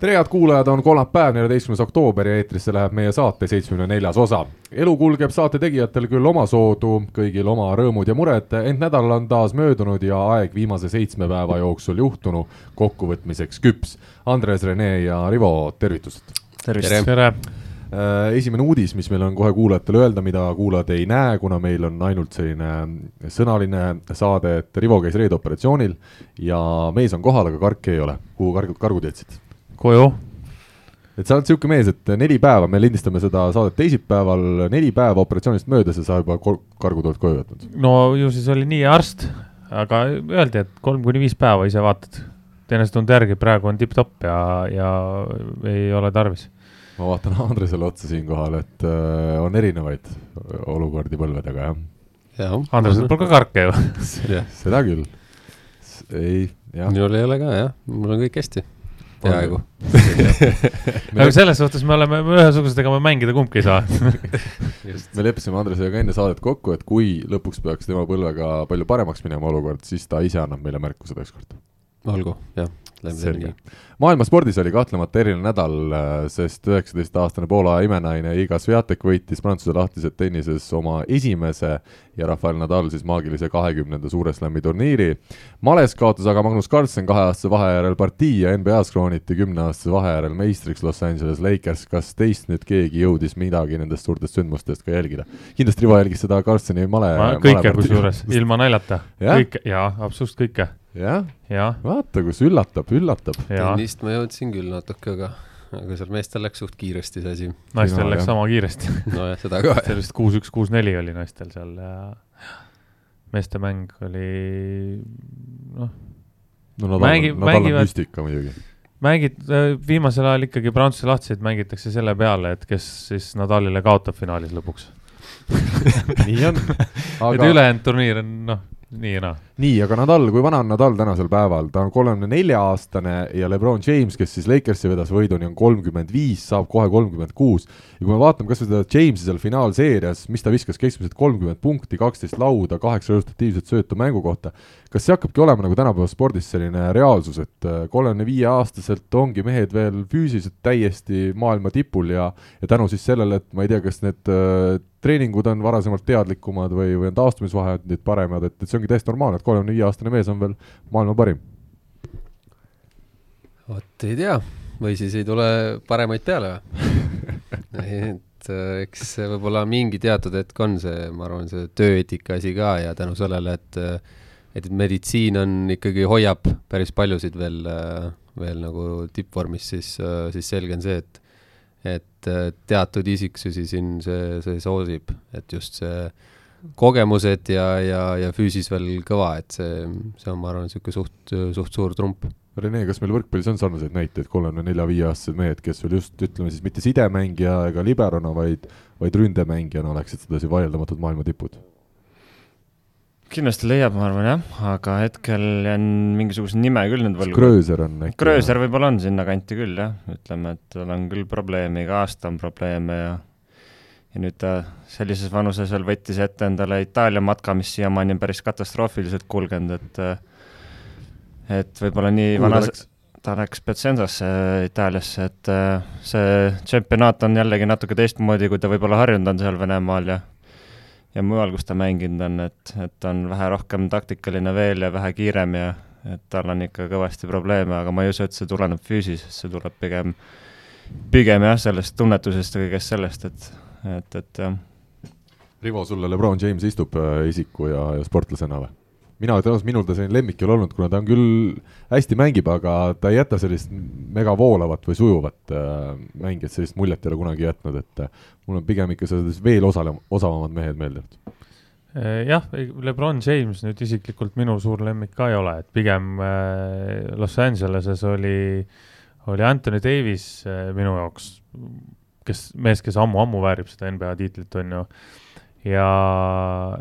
tere, head kuulajad, on kolmapäev, neljateistkümnes oktoober ja eetrisse läheb meie saate seitsmekümne neljas osa. elu kulgeb saate tegijatel küll omasoodu, kõigil oma rõõmud ja mured, ent nädal on taas möödunud ja aeg viimase seitsme päeva jooksul juhtunu kokkuvõtmiseks küps. Andres, Rene ja Rivo, tervitused! tervist! tere! Äh, esimene uudis, mis meil on kohe kuulajatele öelda, mida kuulajad ei näe, kuna meil on ainult selline sõnaline saade, et Rivo käis reedoperatsioonil ja mees on kohal, aga karki ei ole. kuhu kargud, kargud jätsid? Koju. et sa oled niisugune mees, et neli päeva, me lindistame seda saadet teisipäeval, neli päeva operatsioonist möödas ja sa juba kargud oled koju võtnud. no ju siis oli nii arst, aga öeldi, et kolm kuni viis päeva ise vaatad. enesetunde järgi praegu on tipp-topp ja, ja ei ole tarvis. ma vaatan Andresele otsa siinkohal, et äh, on erinevaid olukordi põlvedega, jah? jah. Andresel pole ka karke ju seda küll. ei, jah. minul ei ole ka jah, mul on kõik hästi peaaegu. Aga selles suhtes me oleme ühesugused, ega me mängida kumbki ei saa. Me leppisime Andresega enne saadet kokku, et kui lõpuks peaks tema põlvega palju paremaks minema olukord, siis ta ise annab meile märku seda ükskord. olgu, jah selge. maailma spordis oli kahtlemata eriline nädal, äh, sest üheksateistaastane Poola imenaine Iga Swiatek võitis Prantsuse lahtises tennises oma esimese ja Rafael Nadal siis maagilise kahekümnenda Suure Slami turniiri. males kaotas aga Magnus Carlsen kaheaastase vahe järel partii ja NBA-s krooniti kümneaastase vahe järel meistriks Los Angeles Lakers. kas teist nüüd keegi jõudis midagi nendest suurtest sündmustest ka jälgida? kindlasti Rivo jälgis seda Carlseni male. kõike kusjuures, ilma naljata. kõike, jaa, absoluutselt kõike jah ja., vaata, kus üllatab, üllatab. tennist ma jõudsin küll natuke, aga, aga seal meestel läks suht kiiresti see asi. naistel no, läks jah. sama kiiresti nojah, seda ka. see vist kuus, üks, kuus, neli oli naistel seal ja meeste mäng oli noh. no nad Mängi, on, nad on müstika muidugi mängid, äh, viimasel ajal ikkagi Prantsuse lahtiseid mängitakse selle peale, et kes siis Nadalile kaotab finaalis lõpuks nii on aga.... et ülejäänud turniir on noh nii ja naa. Nii, aga Nadal, kui vana on Nadal tänasel päeval, ta on kolmekümne nelja aastane ja Lebron James, kes siis Lakersi vedas võiduni, on kolmkümmend viis, saab kohe kolmkümmend kuus. ja kui me vaatame kasvõi seda Jamesi seal finaalseerias, mis ta viskas keskmiselt kolmkümmend punkti, kaksteist lauda, kaheksa resultatiivset söötu mängu kohta, kas see hakkabki olema nagu tänapäeva spordis selline reaalsus, et äh, kolmekümne viie aastaselt ongi mehed veel füüsiliselt täiesti maailma tipul ja ja tänu siis sellele, et ma ei tea, kas need äh, treeningud on varasemalt teadlikumad või, või on taastumisvahendid paremad, et, et see ongi täiesti normaalne, et kolmekümne viie aastane mees on veel maailma parim. vot ei tea, või siis ei tule paremaid peale või et äh, eks võib-olla mingi teatud hetk on see, ma arvan, see tööeetika asi ka ja tänu sellele, et et meditsiin on ikkagi, hoiab päris paljusid veel, veel nagu tippvormis, siis, siis selge on see, et et äh, teatud isiksusi siin see, see soosib, et just see kogemused ja, ja, ja füüsis veel kõva, et see, see on, ma arvan, niisugune suht, suht suur trump. Rene, kas meil võrkpallis on sarnaseid näiteid, kolmekümne nelja, viieaastased mehed, kes veel just ütleme siis mitte sidemängija ega liberona, vaid, vaid ründemängijana oleksid sedasi vaieldamatult maailma tipud? kindlasti leiab, ma arvan jah, aga hetkel jään mingisuguse nime küll nüüd võlgu. Grööser on äkki? Grööser võib-olla on sinnakanti küll jah, ütleme, et tal on küll probleeme, iga aasta on probleeme ja ja nüüd ta sellises vanuses veel võttis ette endale Itaalia matka, mis siiamaani on päris katastroofiliselt kulgenud, et et võib-olla nii Kuhu vanas, ta läks Piacenzasse Itaaliasse, et see tšempionaat on jällegi natuke teistmoodi, kui ta võib-olla harjunud on seal Venemaal ja ja mujal, kus ta mänginud on, et, et on vähe rohkem taktikaline veel ja vähe kiirem ja et tal on ikka kõvasti probleeme, aga ma ei usu, et see tuleneb füüsisest, see tuleb pigem, pigem jah, sellest tunnetusest ja kõigest sellest, et, et, et jah. Rivo, sulle Lebron James istub äh, isiku ja, ja sportlasena või? mina ausalt, minul ta selline lemmik ei ole olnud, kuna ta on küll, hästi mängib, aga ta ei jäta sellist mega voolavat või sujuvat äh, mängi, et sellist muljet ei ole kunagi jätnud, et äh, mul on pigem ikka sellised veel osale-, osavamad mehed meeldinud. Äh, jah, Lebron James nüüd isiklikult minu suur lemmik ka ei ole, et pigem äh, Los Angeleses oli, oli Anthony Davis minu jaoks, kes, mees, kes ammu-ammu väärib seda NBA tiitlit, on ju ja,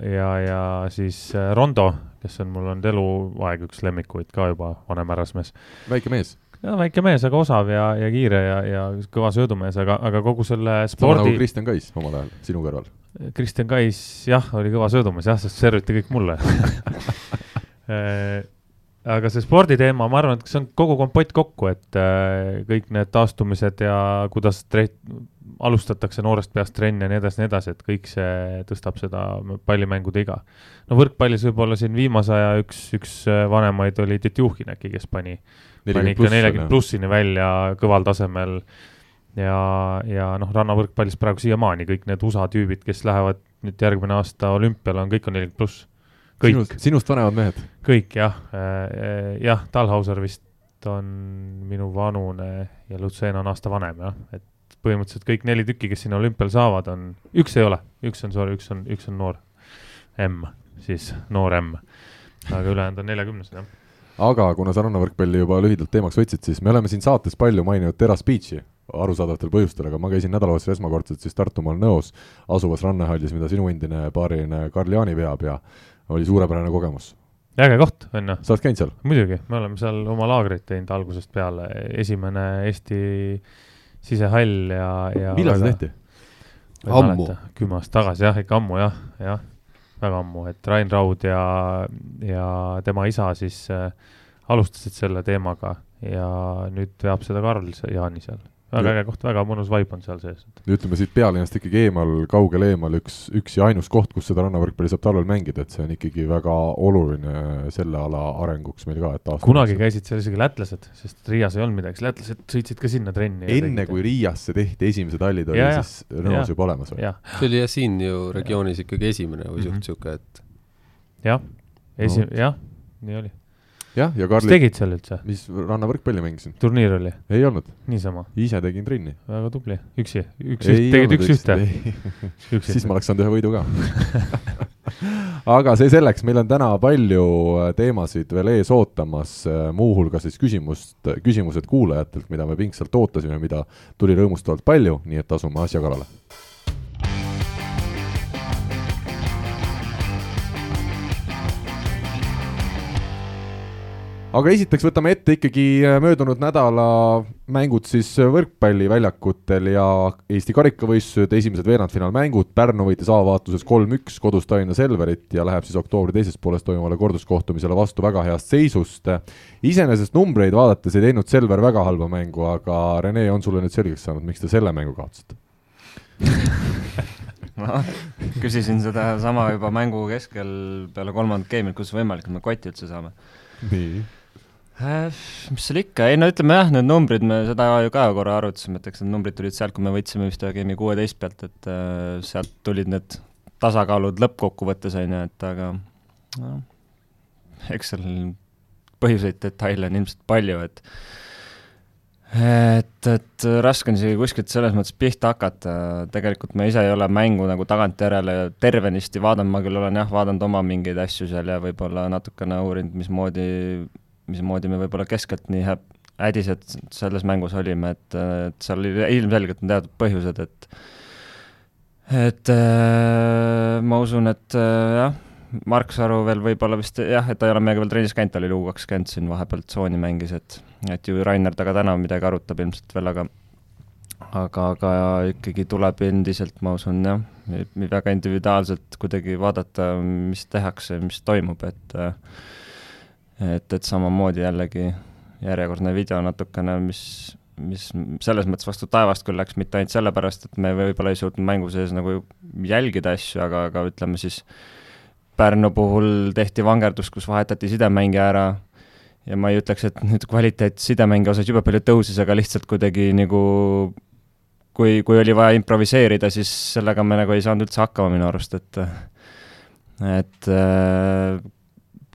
ja, ja siis Rondo kes on mul olnud eluaeg üks lemmikuid ka juba, vanem härrasmees. väike mees. ja väike mees, aga osav ja, ja kiire ja, ja kõva söödumees, aga, aga kogu selle sama nagu spordi. Kristjan Kais omal ajal sinu kõrval. Kristjan Kais, jah, oli kõva söödumees jah, sest serviti kõik mulle aga see sporditeema, ma arvan, et see on kogu kompott kokku, et äh, kõik need taastumised ja kuidas tre-, alustatakse noorest peast trenni ja nii edasi, nii edasi, et kõik see tõstab seda pallimängude iga. no võrkpallis võib-olla siin viimase aja üks, üks äh, vanemaid oli Titjuhhin äkki, kes pani, pani ikka neljakümne plussini välja kõval tasemel ja, ja noh, rannavõrkpallis praegu siiamaani kõik need USA tüübid, kes lähevad nüüd järgmine aasta olümpiale, on kõik on nelikümmend pluss kõik. sinust, sinust vanemad mehed? kõik jah äh,, jah, Talhauser vist on minu vanune ja Lutsen on aasta vanem jah, et põhimõtteliselt kõik neli tükki, kes sinna olümpial saavad, on, üks ei ole, üks on sorry, üks on, üks on noor M, siis noor M. aga ülejäänud on neljakümnesed jah. aga kuna sa rannavõrkpalli juba lühidalt teemaks võtsid, siis me oleme siin saates palju maininud Terras Beachi arusaadavatel põhjustel, aga ma käisin nädalavahetusel esmakordselt siis Tartumaal Nõos asuvas rannahallis, mida sinu endine paariline Karl Jaani veab ja oli suurepärane kogemus. äge koht, on ju. sa oled käinud seal? muidugi, me oleme seal oma laagrit teinud algusest peale, esimene Eesti sisehall ja, ja millal see tehti? ammu. kümme aastat tagasi jah, ikka ammu jah, jah, väga ammu, et Rain Raud ja, ja tema isa siis äh, alustasid selle teemaga ja nüüd veab seda Karl Jaani seal väga äge koht, väga mõnus vibe on seal sees. ütleme siit pealinnast ikkagi eemal, kaugel eemal üks, üks ja ainus koht, kus seda rannavõrkpalli saab talvel mängida, et see on ikkagi väga oluline selle ala arenguks meil ka, et kunagi käisid seal isegi lätlased, sest Riias ei olnud midagi, siis lätlased sõitsid ka sinna trenni. enne kui Riiasse tehti esimesed hallid, oli ja, siis Nõos juba olemas või? see oli jah, siin ju regioonis ikkagi esimene või sihuke mm -hmm., et jah, esi- no., jah, nii oli jah, ja Karli. mis tegid seal üldse? mis rannavõrkpalli mängisin. turniir oli? ei olnud. niisama? ise tegin trenni. väga tubli, üksi, üks, tegid üks-ühte? siis ma oleks saanud ühe võidu ka aga see selleks, meil on täna palju äh, teemasid veel ees ootamas, äh, muuhulgas siis küsimust, küsimused kuulajatelt, mida me pingsalt ootasime, mida tuli rõõmustavalt palju, nii et asume asja kallale aga esiteks võtame ette ikkagi äh, möödunud nädala mängud siis äh, võrkpalliväljakutel ja Eesti karikavõistlused, esimesed veerandfinaalmängud, Pärnu võitis avavaatuses kolm-üks kodus Tallinna Selverit ja läheb siis oktoobri teises pooles toimuvale korduskohtumisele vastu väga heast seisust. iseenesest numbreid vaadates ei teinud Selver väga halba mängu, aga Rene, on sulle nüüd selgeks saanud, miks te selle mängu kaotasite ma küsisin sedasama juba mängu keskel peale kolmandat game'it, kus võimalik, et me kotti üldse saame. nii mis seal ikka, ei no ütleme jah, need numbrid, me seda ju ka korra arutasime, et eks need numbrid tulid sealt, kui me võitsime vist ühe game'i kuueteist pealt, et äh, sealt tulid need tasakaalud lõppkokkuvõttes, on ju, et aga noh, eks seal põhjuseid, detaile on ilmselt palju, et et, et raske on isegi kuskilt selles mõttes pihta hakata, tegelikult me ise ei ole mängu nagu tagantjärele tervenisti vaadanud, ma küll olen jah, vaadanud oma mingeid asju seal ja võib-olla natukene uurinud, mismoodi mismoodi me võib-olla keskelt nii hädised selles mängus olime, et, et seal oli ilmselgelt on teatud põhjused, et et äh, ma usun, et äh, jah, Mark Saru veel võib-olla vist jah, et ta ei ole meiega veel trennis käinud, ta oli Lugu kakskümmend siin vahepeal tsooni mängis, et et ju Rainer temaga täna midagi arutab ilmselt veel, aga aga, aga ikkagi tuleb endiselt, ma usun jah, väga individuaalselt kuidagi vaadata, mis tehakse, mis toimub, et äh, et, et samamoodi jällegi järjekordne video natukene, mis, mis selles mõttes vastu taevast küll läks, mitte ainult sellepärast, et me võib-olla ei suutnud mängu sees nagu jälgida asju, aga, aga ütleme siis Pärnu puhul tehti vangerdus, kus vahetati sidemängija ära. Ja ma ei ütleks, et nüüd kvaliteet sidemängija osas jube palju tõusis, aga lihtsalt kuidagi nagu kui, kui oli vaja improviseerida, siis sellega me nagu ei saanud üldse hakkama minu arust, et et äh,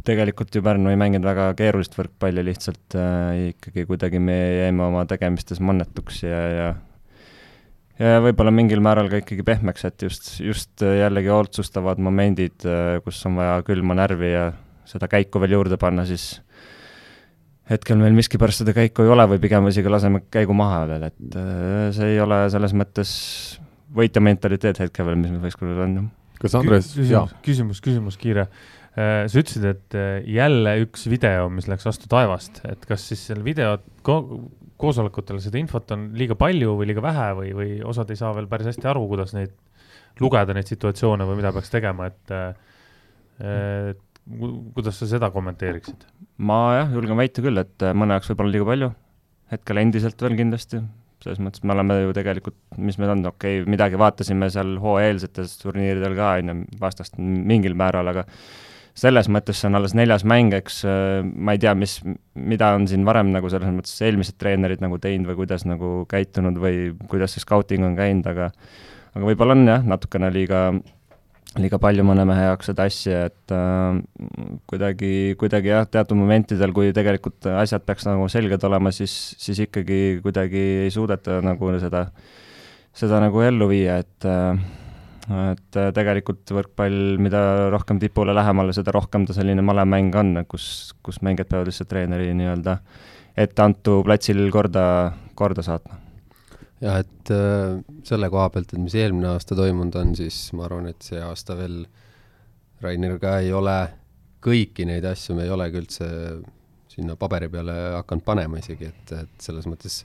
tegelikult ju Pärnu ei mänginud väga keerulist võrkpalli, lihtsalt äh, ikkagi kuidagi me jäime oma tegemistes mannetuks ja, ja ja võib-olla mingil määral ka ikkagi pehmeks, et just, just jällegi otsustavad momendid, äh, kus on vaja külma närvi ja seda käiku veel juurde panna, siis hetkel meil miskipärast seda käiku ei ole või pigem isegi laseme käigu maha veel, et äh, see ei ole selles mõttes võitja mentaliteet hetkel veel, mis meil võistkonnal on. kas Andres, küsimus, küsimus, küsimus kiire sa ütlesid, et äh, jälle üks video, mis läks vastu taevast, et kas siis seal video ko koosolekutel seda infot on liiga palju või liiga vähe või, või osad ei saa veel päris hästi aru, kuidas neid lugeda, neid situatsioone või mida peaks tegema, et äh, kuidas sa seda kommenteeriksid? ma jah, julgen väita küll, et mõne jaoks võib-olla liiga palju, hetkel endiselt veel kindlasti, selles mõttes me oleme ju tegelikult, mis meil on, okei okay,, midagi vaatasime seal hooajaeelsetes turniiridel ka, on ju, vastast mingil määral, aga selles mõttes see on alles neljas mäng, eks äh, ma ei tea, mis, mida on siin varem nagu selles mõttes eelmised treenerid nagu teinud või kuidas nagu käitunud või kuidas see scouting on käinud, aga aga võib-olla on jah, natukene liiga, liiga palju mõne mehe jaoks seda asja, et äh, kuidagi, kuidagi jah, teatud momentidel, kui tegelikult asjad peaks nagu selged olema, siis, siis ikkagi kuidagi ei suudeta nagu seda, seda nagu ellu viia, et äh, et äh, tegelikult võrkpall, mida rohkem tipule lähemale, seda rohkem ta selline malemäng on, kus, kus mängijad peavad lihtsalt treeneri nii-öelda etteantu platsil korda, korda saatma. jah, et äh, selle koha pealt, et mis eelmine aasta toimunud on, siis ma arvan, et see aasta veel Rainer ka ei ole kõiki neid asju, me ei olegi üldse sinna paberi peale hakanud panema isegi, et, et selles mõttes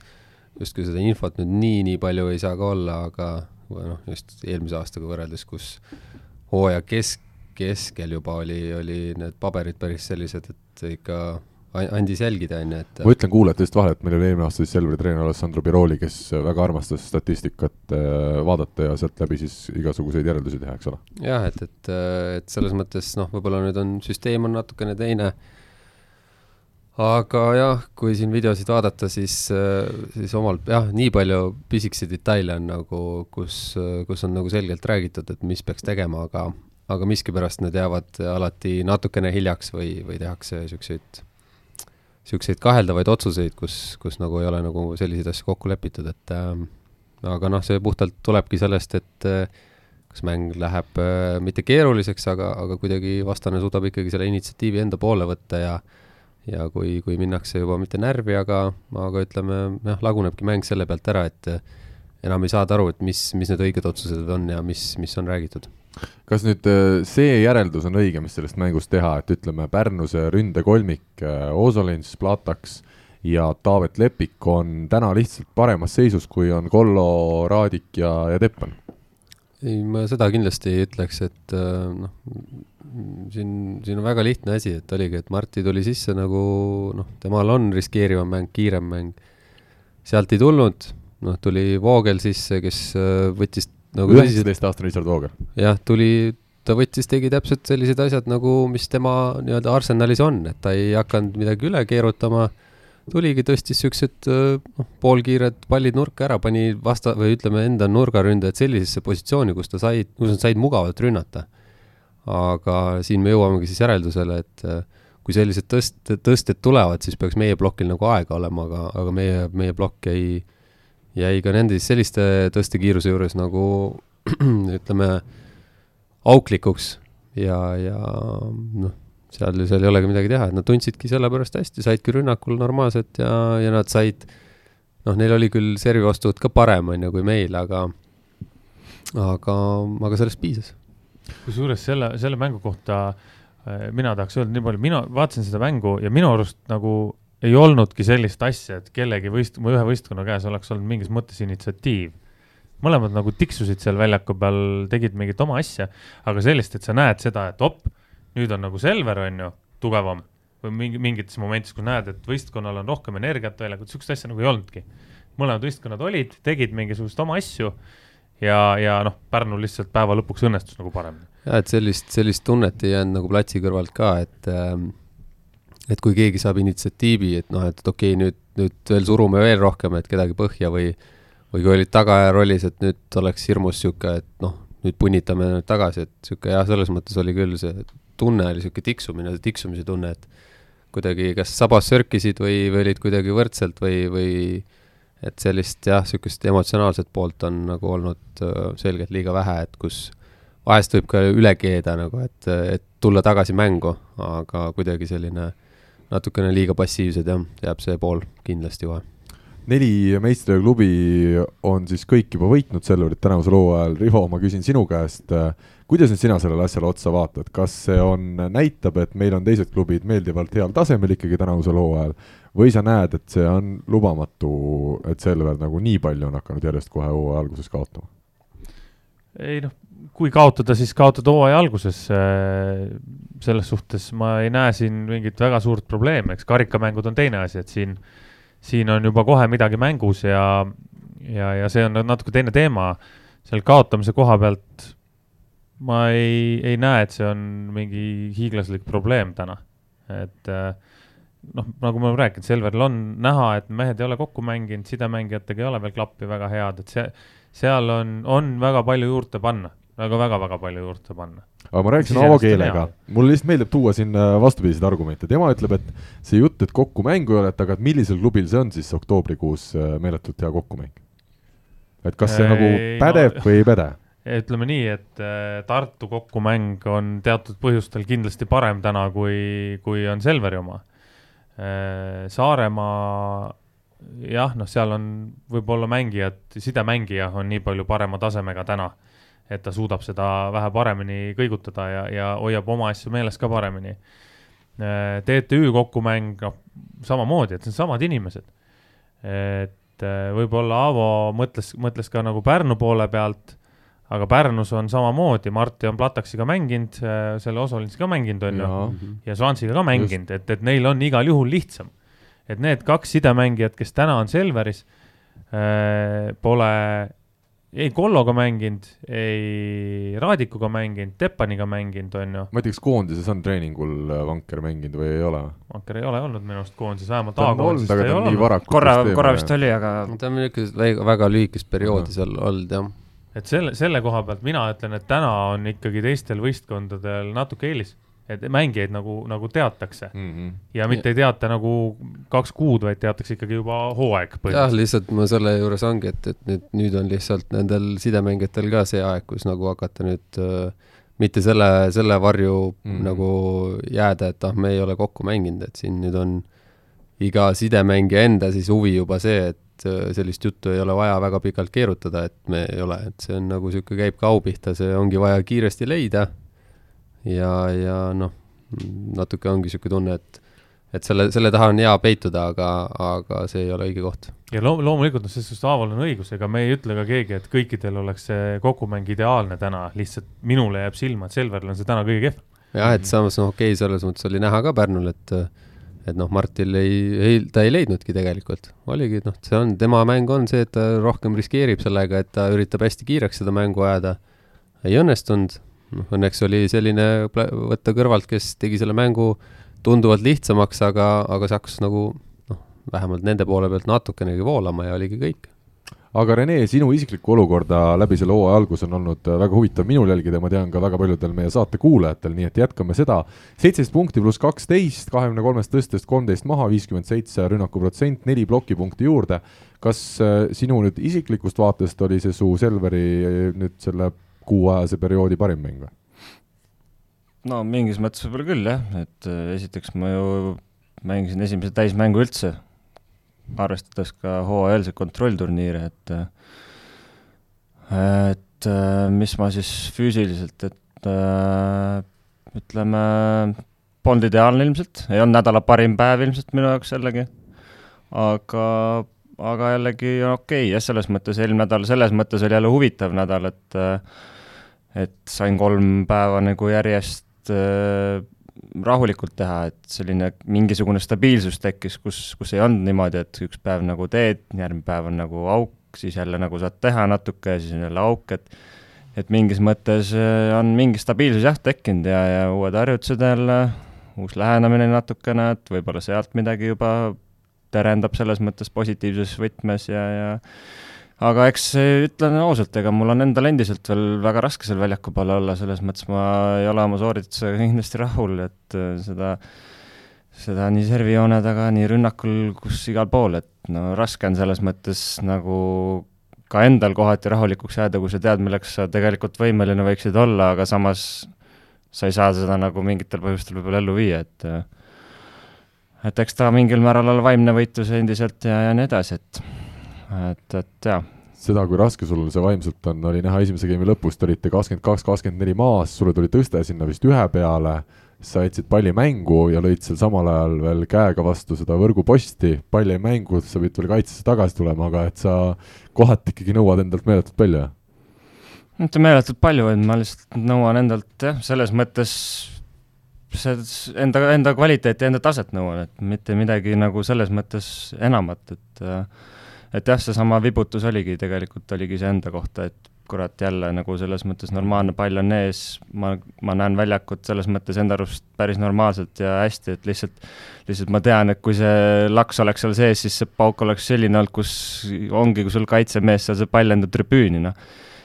justkui seda infot nüüd nii, nii palju ei saa ka olla, aga noh, just eelmise aastaga võrreldes, kus hooaja kesk, keskel juba oli, oli need paberid päris sellised, et ikka andis jälgida, on ju, et ma ütlen kuulajate eest vahele, et meil oli eelmine aasta siis Selveri treener Alessandro Biroli, kes väga armastas statistikat äh, vaadata ja sealt läbi siis igasuguseid järeldusi teha, eks ole. jah, et, et, et selles mõttes noh, võib-olla nüüd on, süsteem on natukene teine aga jah, kui siin videosid vaadata, siis, siis omalt jah, nii palju pisikesi detaile on nagu, kus, kus on nagu selgelt räägitud, et mis peaks tegema, aga, aga miskipärast need jäävad alati natukene hiljaks või, või tehakse niisuguseid, niisuguseid kaheldavaid otsuseid, kus, kus nagu ei ole nagu selliseid asju kokku lepitud, et äh, aga noh, see puhtalt tulebki sellest, et äh, kas mäng läheb äh, mitte keeruliseks, aga, aga kuidagi vastane suudab ikkagi selle initsiatiivi enda poole võtta ja ja kui, kui minnakse juba mitte närvi, aga, aga ütleme, jah, lagunebki mäng selle pealt ära, et enam ei saada aru, et mis, mis need õiged otsused on ja mis, mis on räägitud. kas nüüd äh, see järeldus on õige, mis sellest mängust teha, et ütleme, Pärnuse ründekolmik, äh, Osolins, Plataks ja Taavet Lepik on täna lihtsalt paremas seisus, kui on Kollo, Raadik ja, ja Teppan? Ei, ma seda kindlasti ei ütleks, et äh, noh, siin, siin on väga lihtne asi, et oligi, et Marti tuli sisse nagu noh, temal on riskeerivam mäng, kiirem mäng. sealt ei tulnud, noh, tuli Voogel sisse, kes äh, võttis nagu üheksateistaastane Richard Voogel. jah, tuli, ta võttis, tegi täpselt sellised asjad nagu, mis tema nii-öelda arsenalis on, et ta ei hakanud midagi üle keerutama, tuligi, tõstis siuksed äh, noh, poolkiired pallid nurka ära, pani vasta- või ütleme, enda nurgaründajad sellisesse positsiooni, kus ta sai, kus nad said mugavalt rünnata. Aga siin me jõuamegi siis järeldusele, et äh, kui sellised tõst-, tõsted tulevad, siis peaks meie plokil nagu aega olema, aga, aga meie, meie plokk jäi, jäi ka nende selliste tõstekiiruse juures nagu ütleme, auklikuks ja, ja noh, seal, seal ei olegi midagi teha, et nad tundsidki selle pärast hästi, saidki rünnakul normaalselt ja, ja nad said, noh, neil oli küll servi vastuvõtt ka parem, on ju, kui meil, aga aga, aga sellest piisas kusjuures selle, selle mängu kohta äh, mina tahaks öelda nii palju, mina vaatasin seda mängu ja minu arust nagu ei olnudki sellist asja, et kellegi võist-, ühe võistkonna käes oleks olnud mingis mõttes initsiatiiv. mõlemad nagu tiksusid seal väljaku peal, tegid mingit oma asja, aga sellist, et sa näed seda, et op, nüüd on nagu Selver, on ju, tugevam või mingi, mingites momentides, kus näed, et võistkonnal on rohkem energiat väljakul, sihukest asja nagu ei olnudki. mõlemad võistkonnad olid, tegid mingisugust oma asju ja, ja noh, Pärnul lihtsalt päeva lõpuks õnnestus nagu paremini. ja et sellist, sellist tunnet ei jäänud nagu platsi kõrvalt ka, et äh, et kui keegi saab initsiatiivi, et noh, et okei okay,, nüüd, nüüd veel surume veel rohkem, et kedagi põhja või või kui olid tagaaja rollis, et nüüd oleks hirmus niisugune, et noh, nüüd punnitame tagasi, et niisugune jah, selles mõttes oli küll see tunne oli niisugune tiksumine, tiksumise tunne, et kuidagi kas sabas sörkisid või, või olid kuidagi võrdselt või, või et sellist jah, niisugust emotsionaalset poolt on nagu olnud äh, selgelt liiga vähe, et kus vahest võib ka üle keeda nagu, et, et tulla tagasi mängu, aga kuidagi selline natukene liiga passiivsed jah, jääb see pool kindlasti kohe neli meistriklubi on siis kõik juba võitnud Selverit tänavusel hooajal, Rivo, ma küsin sinu käest, kuidas nüüd sina sellele asjale otsa vaatad, kas see on, näitab, et meil on teised klubid meeldivalt heal tasemel ikkagi tänavusel hooajal või sa näed, et see on lubamatu, et Selver nagu nii palju on hakanud järjest kohe hooaja alguses kaotama? ei noh, kui kaotada, siis kaotada hooaja alguses. selles suhtes ma ei näe siin mingit väga suurt probleemi, eks karikamängud on teine asi, et siin äh, siin on juba kohe midagi mängus ja, ja, ja see on natuke teine teema. seal kaotamise koha pealt ma ei, ei näe, et see on mingi hiiglaslik probleem täna. et äh, noh, nagu me oleme rääkinud, Selveril on näha, et mehed ei ole kokku mänginud, sidemängijatega ei ole veel klappi väga head, et see, seal on, on väga palju juurde panna väga, väga-väga palju juurde panna. aga ma rääkisin Avo Keelega, mulle lihtsalt meeldib tuua siin äh, vastupidiseid argumente, tema ütleb, et see jutt, et kokku mängu ei ole, et aga et millisel klubil see on siis oktoobrikuus äh, meeletult hea kokkumäng? et kas see ei, nagu pädeb no, või ei päde? ütleme nii, et äh, Tartu kokkumäng on teatud põhjustel kindlasti parem täna, kui, kui on Selveri oma. Saaremaa jah, noh, seal on võib-olla mängijad, sidemängija on nii palju parema tasemega täna et ta suudab seda vähe paremini kõigutada ja, ja hoiab oma asju meeles ka paremini. Äh, TTÜ kokkumäng, noh, samamoodi, et see on samad inimesed. et äh, võib-olla Aavo mõtles, mõtles ka nagu Pärnu poole pealt, aga Pärnus on samamoodi, Marti on Plataksiga mänginud, äh, selle Osolinsi ka mänginud, on ju, ja Svansiga ka mänginud, et, et neil on igal juhul lihtsam. et need kaks sidemängijat, kes täna on Selveris, pole ei Kolloga mänginud, ei Raadikuga mänginud, Teppaniga mänginud, on ju. ma ei tea, kas koondises on treeningul äh, Vanker mänginud või ei ole? Vanker ei ole olnud minu arust koondises, vähemalt A-koondises ta ei ole. korra, korra vist oli, aga ta on niisugust väga, väga lühikest perioodi seal olnud, jah. et selle, selle koha pealt mina ütlen, et täna on ikkagi teistel võistkondadel natuke eelis et mängijaid nagu, nagu teatakse mm. -hmm. ja mitte ei teata nagu kaks kuud, vaid teatakse ikkagi juba hooaeg jah, lihtsalt ma selle juures ongi, et, et nüüd, nüüd on lihtsalt nendel sidemängijatel ka see aeg, kus nagu hakata nüüd äh, mitte selle, selle varju mm -hmm. nagu jääda, et ah, me ei ole kokku mänginud, et siin nüüd on iga sidemängija enda siis huvi juba see, et äh, sellist juttu ei ole vaja väga pikalt keerutada, et me ei ole, et see on nagu niisugune, käib ka au pihta, see ongi vaja kiiresti leida ja, ja noh, natuke ongi niisugune tunne, et et selle, selle taha on hea peituda, aga, aga see ei ole õige koht. ja loom-, loomulikult, noh, selles suhtes Aaval on õigus, ega me ei ütle ka keegi, et kõikidel oleks see kokkumäng ideaalne täna, lihtsalt minule jääb silma, et Selveril on see täna kõige kehvem. jah, et samas noh, okei okay,, selles mõttes oli näha ka Pärnul, et et noh, Martil ei, ei, ta ei leidnudki tegelikult, oligi, noh, see on, tema mäng on see, et ta rohkem riskeerib sellega, et ta üritab hästi kiireks seda mängu ajada, ei õnnestunud noh, õnneks oli selline võtta kõrvalt, kes tegi selle mängu tunduvalt lihtsamaks, aga, aga see hakkas nagu noh, vähemalt nende poole pealt natukenegi voolama ja oligi kõik aga Rene, sinu isiklikku olukorda läbi selle hooaja alguse on olnud väga huvitav minul jälgida, ma tean ka väga paljudel meie saate kuulajatel, nii et jätkame seda. seitseteist punkti pluss kaksteist, kahekümne kolmest tõstest kolmteist maha, viiskümmend seitse rünnakuprotsent, neli plokipunkti juurde. kas äh, sinu nüüd isiklikust vaatest oli see su Selveri äh, nüüd selle kuuajase perioodi parim mäng või? no mingis mõttes võib-olla küll jah, et äh, esiteks ma ju mängisin esimese täismängu üldse, arvestades ka hooajalisi kontrollturniire, et äh, et äh, mis ma siis füüsiliselt, et ütleme, polnud ideaalne ilmselt, ei olnud nädala parim päev ilmselt minu jaoks jällegi, aga aga jällegi okei okay, jah, selles mõttes eelmine nädal, selles mõttes oli jälle huvitav nädal, et et sain kolm päeva nagu järjest äh, rahulikult teha, et selline mingisugune stabiilsus tekkis, kus, kus ei olnud niimoodi, et üks päev nagu teed, järgmine päev on nagu auk, siis jälle nagu saad teha natuke ja siis on jälle auk, et et mingis mõttes äh, on mingi stabiilsus jah tekkinud ja, ja uued harjutused jälle, uus lähenemine natukene, et võib-olla sealt midagi juba terendab selles mõttes positiivses võtmes ja, ja aga eks ütlen ausalt, ega mul on endal endiselt veel väga raske seal väljaku peal olla, selles mõttes ma ei ole oma sooritusega kindlasti rahul, et äh, seda, seda nii servijoone taga, nii rünnakul, kus igal pool, et no raske on selles mõttes nagu ka endal kohati rahulikuks jääda, kui sa tead, milleks sa tegelikult võimeline võiksid olla, aga samas sa ei saa seda nagu mingitel põhjustel võib-olla ellu viia, et et eks ta mingil määral ole vaimne võitlus endiselt ja, ja nii edasi, et, et, et jaa. Seda, kui raske sul see vaimselt on, oli näha esimese game'i lõpus, te olite kakskümmend kaks, kakskümmend neli maas, sulle tuli tõste sinna vist ühe peale, sa jätsid palli mängu ja lõid seal samal ajal veel käega vastu seda võrguposti, pall jäi mängu, sa pidid veel kaitsesse tagasi tulema, aga et sa kohati ikkagi nõuad endalt meeletult palju, mitte meeletult palju, vaid ma lihtsalt nõuan endalt jah, selles mõttes see enda, enda kvaliteeti, enda taset nõuan, et mitte midagi nagu selles mõttes enamat, et et jah, seesama vibutus oligi tegelikult, oligi see enda kohta, et kurat, jälle nagu selles mõttes normaalne pall on ees, ma, ma näen väljakut selles mõttes enda arust päris normaalselt ja hästi, et lihtsalt, lihtsalt ma tean, et kui see laks oleks seal sees, siis see pauk oleks selline olnud, kus ongi, kui sul kaitsemees seal see pall lendab tribüüni, noh.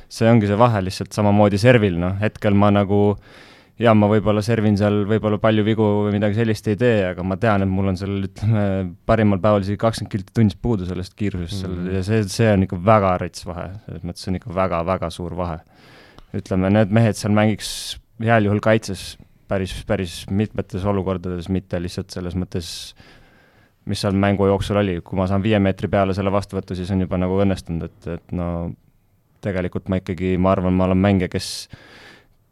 see ongi see vahe lihtsalt samamoodi servil, noh, hetkel ma nagu äh, ja ma võib-olla servin seal võib-olla palju vigu või midagi sellist ei tee, aga ma tean, et mul on seal ütleme, parimal päeval isegi kakskümmend kilti tunnis puudu sellest kiirusest seal mm -hmm. ja see, see on ikka väga rets vahe, selles mõttes on ikka väga-väga suur vahe. ütleme, need mehed seal mängiks heal juhul kaitses päris, päris mitmetes olukordades, mitte lihtsalt selles mõttes, mis seal mängu jooksul oli, kui ma saan viie meetri peale selle vastuvõtu, siis on juba nagu õnnestunud, et, et no tegelikult ma ikkagi, ma arvan, ma olen mängija, kes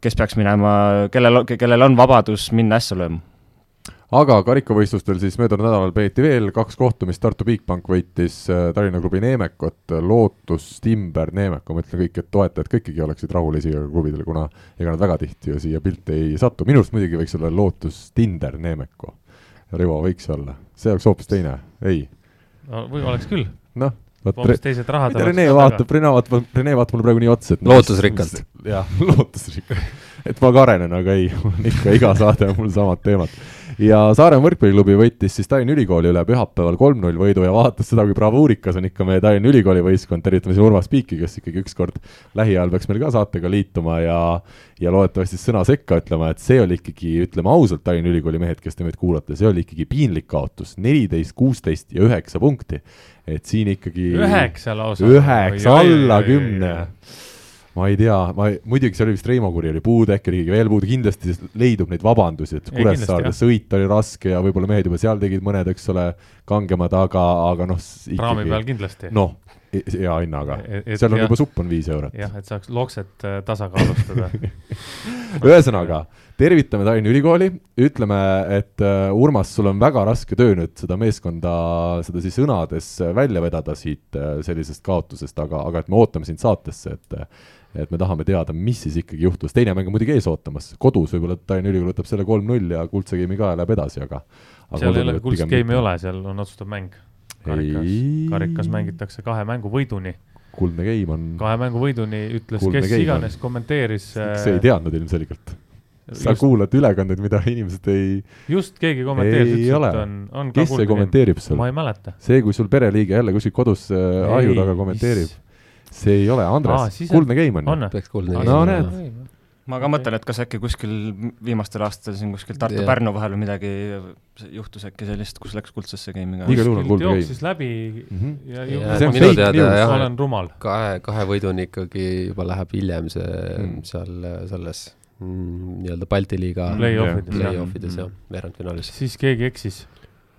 kes peaks minema, kellel, kellel on vabadus minna ässa lööma. aga karikavõistlustel siis möödunud nädalal peeti veel kaks kohtumist, Tartu Bigbank võitis äh, Tallinna klubi Neemekot, Lootus, Timber, Neemeko, ma ütlen kõik, et toetajad kõikigi oleksid rahul esiga klubidele, kuna ega nad väga tihti ju siia pilti ei satu, minu arust muidugi võiks olla Lootus, Tinder, Neemeko. Rivo, võiks olla, see oleks hoopis teine, ei? no või oleks küll. noh. Rene vaatab, Rene vaatab, Rene vaatab mulle praegu nii otsa, et lootusrikkalt. jah, lootusrikkalt. et ma ka arenen, aga ei, ikka iga saade on mul samad teemad ja Saaremaa võrkpalliklubi võitis siis Tallinna Ülikooli üle pühapäeval kolm-null võidu ja vaadates seda, kui bravuurikas on ikka meie Tallinna Ülikooli võistkond, tervitame siin Urmas Piiki, kes ikkagi ükskord lähiajal peaks meil ka saatega liituma ja ja loodetavasti sõna sekka ütlema, et see oli ikkagi, ütleme ausalt, Tallinna Ülikooli mehed, kes te meid kuulate, see oli ikkagi piinlik kaotus, neliteist, kuusteist ja üheksa punkti. Et siin ikkagi üheksa lausa? üheksa, alla kümne ma ei tea, ma muidugi see oli vist Reimo Kuri oli puudu, äkki oli keegi veel puudu, kindlasti leidub neid vabandusi, et Kuressaarde sõit oli raske ja võib-olla mehed juba seal tegid mõned, eks ole, kangemad, aga, aga noh. praami peal kindlasti. noh, hea hinnaga, seal on ja, juba supp on viis eurot. jah, et saaks lokset äh, tasakaalustada. Ühesõnaga, tervitame Tallinna Ülikooli, ütleme, et uh, Urmas, sul on väga raske töö nüüd seda meeskonda, seda siis sõnades välja vedada siit uh, sellisest kaotusest, aga, aga et me ootame sind saatesse, et et me tahame teada, mis siis ikkagi juhtus, teine mäng on muidugi ees ootamas, kodus võib-olla Tallinna Ülikool võtab selle kolm-null ja kuldse game'i ka ja läheb edasi, aga, aga seal ei ole, kuldset game'i ei ole, seal on otsustav mäng. Karikas, karikas mängitakse kahe mängu võiduni. kuldne game on kahe mängu võiduni, ütles kes iganes, kommenteeris sa ei teadnud ilmselgelt. Sa just, kuulad ülekandeid, mida inimesed ei just keegi kommenteeris, ütles, et on, on kes see kommenteerib sul? ma ei mäleta. see, kui sul pereliige jälle kuskil kodus äh, ahju taga kommenteerib see ei ole, Andres, kuldne game on peaks kuldne game no, näed. Ma ka mõtlen, et kas äkki kuskil viimastel aastatel siin kuskil Tartu-Pärnu vahel või midagi juhtus äkki sellist, kus läks kuldsesse game'i ka. igal juhul on kuldne game. jooksis läbi mm -hmm. ja, ja, ja minu teada jah, kahe, kahe võiduni ikkagi juba läheb hiljem see mm. seal selles mm, nii-öelda Balti liiga play-offides play mm. jah, veerandfinaalis. siis keegi eksis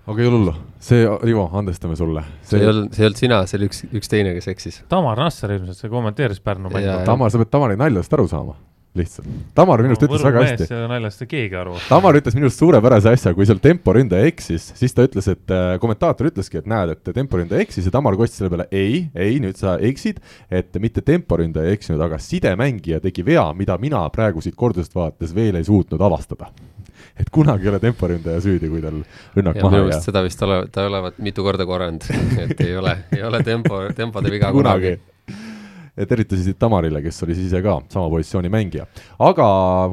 aga ei ole hullu, see, Rivo, andestame sulle. see ei olnud, see ei olnud sina, see oli üks, üks teine, kes eksis. Tamar Nassar ilmselt, see kommenteeris Pärnu mängu. Tamar, sa pead Tamari naljast aru saama, lihtsalt. Tamar minu arust no, ütles väga hästi. naljast ei keegi aru. Tamar ütles minu arust suurepärase asja, kui seal temporündaja eksis, siis ta ütles, et äh, kommentaator ütleski, et näed, et temporündaja eksis ja Tamar kostis selle peale ei, ei, nüüd sa eksid, et mitte temporündaja ei eksinud, aga sidemängija tegi vea, mida mina praegu siit kordusest vaadates veel ei suutnud avastada et kunagi ei ole temporündaja süüdi, kui tal rünnak ja maha jääb. seda vist ole, ta olevat mitu korda korranud, et ei ole, ei ole tempo, tempode viga kunagi, kunagi siit Tamarile, kes oli siis ise ka sama positsiooni mängija. aga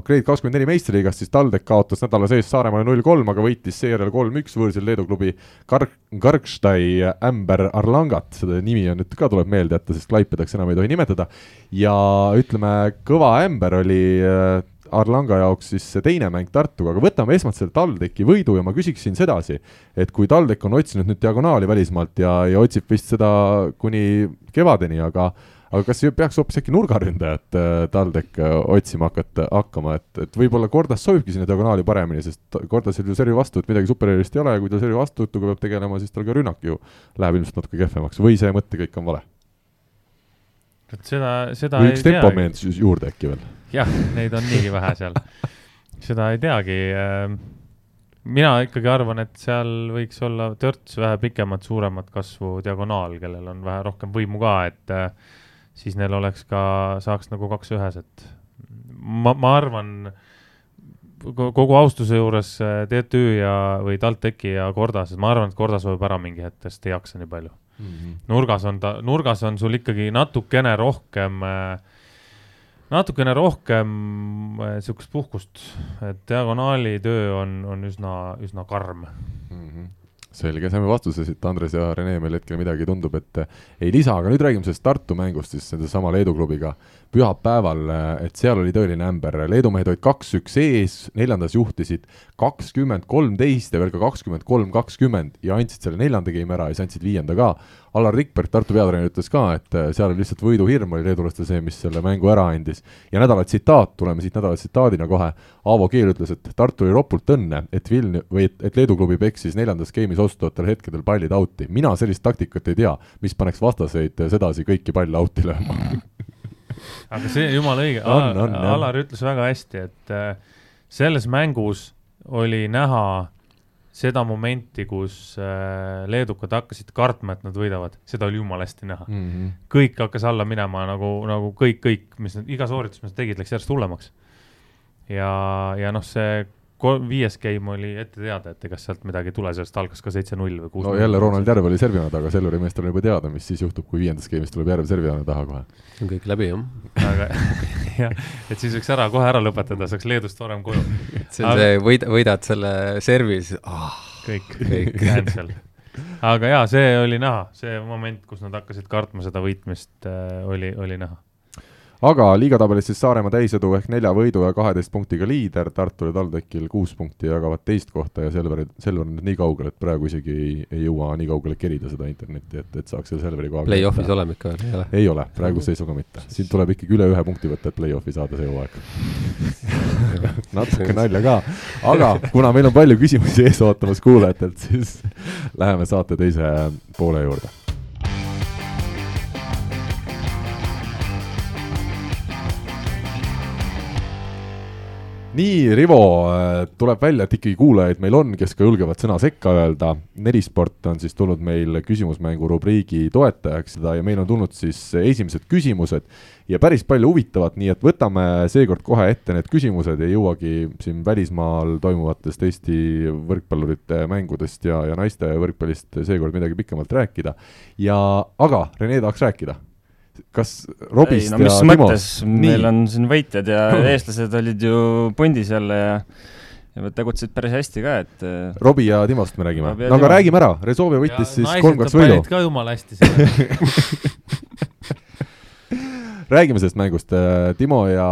Grade kakskümmend neli meistriliigas siis TalTech kaotas nädala sees Saaremaale null kolm, aga võitis seejärel kolm-üks võõrsil Leedu klubi Karg-, Kargstai Ämber Arlangat, seda nimi on nüüd ka, tuleb meelde jätta, sest Klaipedaks enam ei tohi nimetada, ja ütleme, kõva Ämber oli äh, Arlanga jaoks siis see teine mäng Tartuga, aga võtame esmalt selle TalTechi võidu ja ma küsiksin sedasi, et kui TalTech on otsinud nüüd diagonaali välismaalt ja, ja otsib vist seda kuni kevadeni, aga aga kas peaks hoopis äkki nurgaründajat äh, TalTech äh, otsima hakata, hakkama, et, et võib-olla Kordas sobibki sinna diagonaali paremini, sest Kordasel ju servi vastuvõtt midagi supererilist ei ole ja kui ta servi vastuvõtuga peab tegelema, siis tal ka rünnak ju läheb ilmselt natuke kehvemaks või see mõttekäik on vale? et seda, seda või üks tempomees juurde äkki veel? jah, neid on niigi vähe seal. seda ei teagi äh, mina ikkagi arvan, et seal võiks olla törts vähe pikemat, suuremat kasvu diagonaal, kellel on vähe rohkem võimu ka, et äh, siis neil oleks ka, saaks nagu kaks ühes, et ma, ma arvan, kogu austuse juures äh, TTÜ ja, või TalTechi ja Kordas, et ma arvan, et Kordas võib ära mingi hetk, sest ei jaksa nii palju mm. -hmm. nurgas on ta, nurgas on sul ikkagi natukene rohkem äh, natukene rohkem niisugust puhkust, et diagonaali töö on, on üsna, üsna karm mm. -hmm selge, saime vastuse siit, Andres ja Rene meil hetkel midagi tundub, et ei lisa, aga nüüd räägime sellest Tartu mängust siis sedasama Leedu klubiga pühapäeval, et seal oli tõeline ämber, Leedu mehed olid kaks-üks ees, neljandas juhtisid kakskümmend kolmteist ja veel ka kakskümmend kolm, kakskümmend ja andsid selle neljanda game ära ja siis andsid viienda ka. Allar Rikberg, Tartu peatreener, ütles ka, et äh, seal oli lihtsalt võiduhirm, oli leedulastel see, mis selle mängu ära andis. ja nädala tsitaat, tuleme siit nädala tsitaadina kohe, Aavo Keel ütles, et Tartu oli ropult õnne, et Viln- või et, et Leedu klubi peksis neljandas game'is otsustavatel hetkedel pallid out'i. mina sellist taktikat ei tea, mis paneks vastaseid sedasi kõiki palle out'i lööma aga see jumala õige, Alar, ütles väga hästi, et äh, selles mängus oli näha seda momenti, kus äh, leedukad hakkasid kartma, et nad võidavad, seda oli jumala hästi näha mm. -hmm. kõik hakkas alla minema nagu, nagu kõik, kõik, mis nad, iga sooritus, mis nad tegid, läks järjest hullemaks. ja, ja noh, see viies game oli ette teada, et ega sealt midagi ei tule, sellest algas ka seitse-null või kuus. no jälle Ronald Järv oli servina taga, Selveri meestel on juba teada, mis siis juhtub, kui viiendas game'is tuleb Järv servina taha kohe. on kõik läbi, jah. aga jah, et siis võiks ära, kohe ära lõpetada, saaks Leedust varem koju. see on aga... see, võid-, võidad selle servis oh,, kõik, kõik, cancel aga jaa, see oli näha, see moment, kus nad hakkasid kartma seda võitmist äh,, oli, oli näha aga liigatabelis siis Saaremaa täisedu ehk nelja võidu ja kaheteist punktiga liider, Tartul ja TalTechil kuus punkti jagavad teist kohta ja Selver, Selver on nüüd nii kaugel, et praegu isegi ei, ei jõua nii kaugele kerida seda internetti, et, et saaks selle Selveri koha Play-off'is oleme ikka veel, ei ole? ei ole, praeguse seisuga mitte. siin tuleb ikkagi üle ühe punkti võtta, et play-off'i saada see hooaeg natuke nalja ka, aga kuna meil on palju küsimusi ees ootamas kuulajatelt, siis läheme saate teise poole juurde nii, Rivo, äh, tuleb välja, et ikkagi kuulajaid meil on, kes ka julgevad sõna sekka öelda. Nelisport on siis tulnud meil küsimusmängu rubriigi toetajaks seda ja meil on tulnud siis esimesed küsimused ja päris palju huvitavat, nii et võtame seekord kohe ette need küsimused, ei jõuagi siin välismaal toimuvatest Eesti võrkpallurite mängudest ja, ja naiste võrkpallist seekord midagi pikemalt rääkida. ja, aga Rene tahaks rääkida kas Robist ei, no, ja Timost? meil on siin võitjad ja eestlased olid ju pundis jälle ja ja tegutsesid päris hästi ka, et äh, Robbie ja Timost me räägime. no aga räägime ära, Rezovia võitis ja siis kolm-kaks võidu. ka jumala hästi seal. Räägime sellest mängust, äh, Timo ja,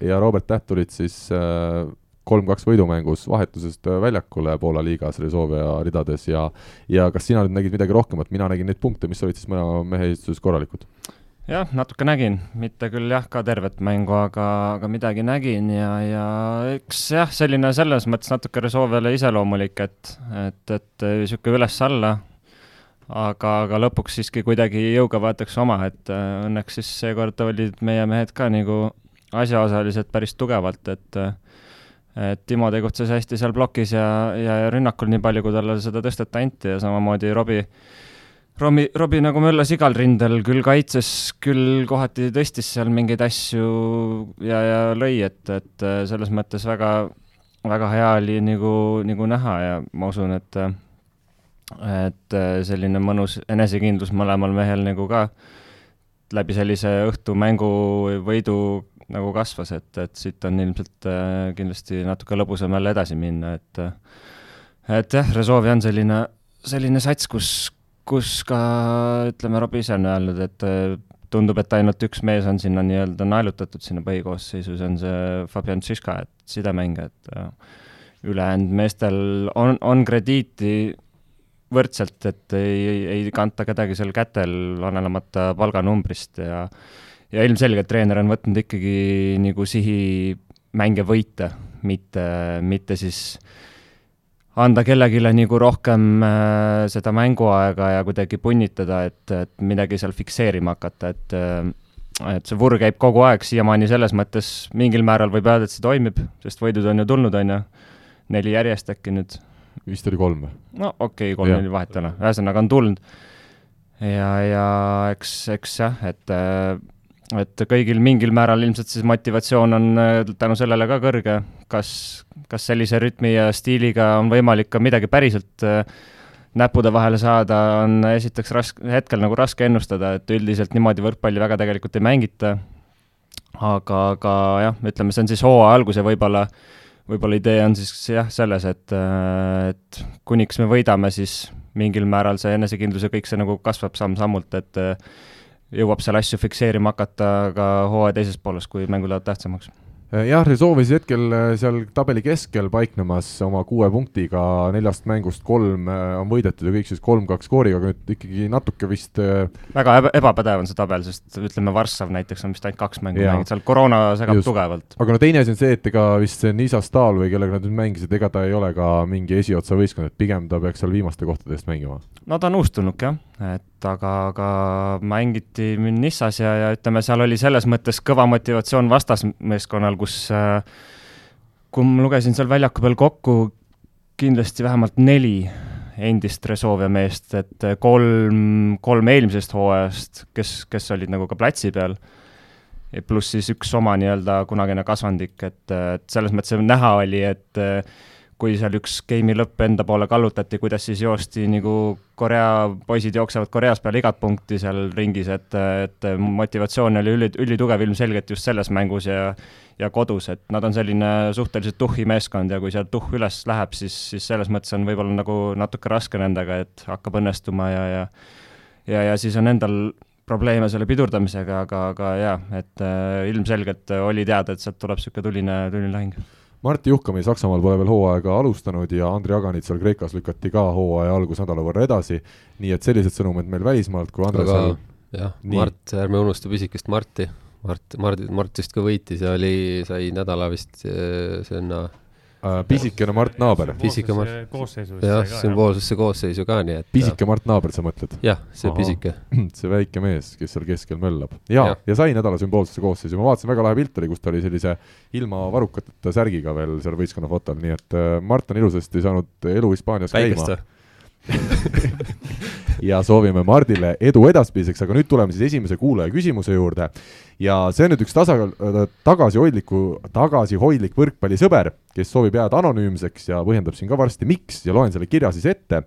ja Robert Täht tulid siis äh, kolm-kaks võidumängus vahetusest väljakule Poola liigas Rezovia ridades ja ja kas sina nüüd nägid midagi rohkemat, mina nägin neid punkte, mis olid siis mõlema mehe esituses korralikud jah, natuke nägin, mitte küll jah, ka tervet mängu, aga, aga midagi nägin ja, ja eks jah, selline selles mõttes natuke Resolvele iseloomulik, et, et, et niisugune üles-alla, aga, aga lõpuks siiski kuidagi jõuga võetakse oma, et äh, õnneks siis seekord olid meie mehed ka nagu asjaosalised päris tugevalt, et et Timo tegutses hästi seal plokis ja, ja rünnakul nii palju, kui talle seda tõstet anti ja samamoodi Robbie Romi, Robbie nagu möllas igal rindel, küll kaitses, küll kohati tõstis seal mingeid asju ja, ja lõi, et, et äh, selles mõttes väga, väga hea oli nagu, nagu näha ja ma usun, et et äh, selline mõnus enesekindlus mõlemal mehel nagu ka läbi sellise õhtu mängu võidu nagu kasvas, et, et siit on ilmselt äh, kindlasti natuke lõbusam jälle edasi minna, et et jah, Resolve on selline, selline sats, kus, kus ka ütleme, Robbie ise on öelnud, et äh, tundub, et ainult üks mees on sinna nii-öelda naelutatud sinna põhikoosseisu, see on see Fabian Tšiška, et sidemängija, et äh, ülejäänud meestel on, on krediiti võrdselt, et ei, ei, kanta kedagi seal kätel, olenemata palganumbrist ja ja ilmselgelt treener on võtnud ikkagi nagu sihi mänge võita, mitte, mitte siis anda kellelegi nagu rohkem äh, seda mänguaega ja kuidagi punnitada, et, et midagi seal fikseerima hakata, et äh, et see vurr käib kogu aeg, siiamaani selles mõttes mingil määral võib öelda, et see toimib, sest võidud on ju tulnud, on ju, neli järjest äkki nüüd vist oli kolm või? no okei okay,, kolm oli vahet ei ole, ühesõnaga on tulnud. ja, ja eks, eks jah, et, et kõigil mingil määral ilmselt siis motivatsioon on äh, tänu sellele ka kõrge, kas, kas sellise rütmi ja stiiliga on võimalik ka midagi päriselt äh, näppude vahele saada, on esiteks raske, hetkel nagu raske ennustada, et üldiselt niimoodi võrkpalli väga tegelikult ei mängita, aga, aga jah, ütleme, see on siis hooaja algus ja võib-olla äh, võib-olla idee on siis jah, selles, et, et kuniks me võidame, siis mingil määral see enesekindlus ja kõik see nagu kasvab samm-sammult, et jõuab seal asju fikseerima hakata ka hooaja teises pooles, kui mängud lähevad tähtsamaks Äh, jah, Rezovis hetkel äh, seal tabeli keskel paiknemas oma kuue punktiga, neljast mängust kolm äh, on võidetud ja kõik siis kolm-kaks skooriga, aga nüüd ikkagi natuke vist väga eba, ebapädev on see tabel, sest ütleme, Varssav näiteks on vist ainult kaks mängu mänginud, seal koroona segab Just. tugevalt. aga no teine asi on see, et ega vist see Nisa Stahl või kellega nad nüüd mängisid, ega ta ei ole ka mingi esiotsa võistkond, et pigem ta peaks seal viimaste kohtade eest mängima. no ta on uus tulnuk jah, et aga, aga mängiti Nissas ja, ja ütleme, seal oli selles mõttes kõva motivatsioon vastasmeeskonnal, kus äh, kui ma lugesin seal väljaku peal kokku kindlasti vähemalt neli endist Resovia meest, et kolm, kolm eelmisest hooajast, kes, kes olid nagu ka platsi peal, pluss siis üks oma nii-öelda kunagine kasvandik, et, et selles mõttes näha oli, et kui seal üks game'i lõpp enda poole kallutati, kuidas siis joosti nagu Korea poisid jooksevad Koreas peale igat punkti seal ringis, et, et motivatsioon oli üli, ülitugev ilmselgelt just selles mängus ja ja kodus, et nad on selline suhteliselt tuhhi meeskond ja kui sealt tuhh üles läheb, siis, siis selles mõttes on võib-olla nagu natuke raske nendega, et hakkab õnnestuma ja, ja ja, ja siis on endal probleeme selle pidurdamisega, aga, aga jaa, et äh, ilmselgelt oli teada, et sealt tuleb niisugune tuline, tuline lahing Martti Juhkami Saksamaal pole veel hooaega alustanud ja Andrei Aganitsal Kreekas lükati ka hooaja algus nädala võrra edasi, nii et sellised sõnumid meil välismaalt, kui Andres aga jah, Mart, ärme unusta pisikest Marti, Mart, Mart, Mart vist ka võitis ja oli, sai nädala vist eh, sinna äh, pisikene Mart Naaber. pisike Mart. jah, sümboolsesse koosseisu ka, nii et. pisike Mart Naaber, sa mõtled? jah, see Aha. pisike. see väike mees, kes seal keskel möllab. ja, ja., ja sai nädala sümboolsesse koosseisu, ma vaatasin, väga lahe pilt oli, kus ta oli sellise ilma varrukateta särgiga veel seal võistkonna fotol, nii et äh, Mart on ilusasti saanud elu Hispaanias käima ja soovime Mardile edu edaspidiseks, aga nüüd tuleme siis esimese kuulaja küsimuse juurde. ja see on nüüd üks tasa, tagasihoidliku, tagasihoidlik võrkpallisõber, kes soovib jääda anonüümseks ja põhjendab siin ka varsti, miks ja loen selle kirja siis ette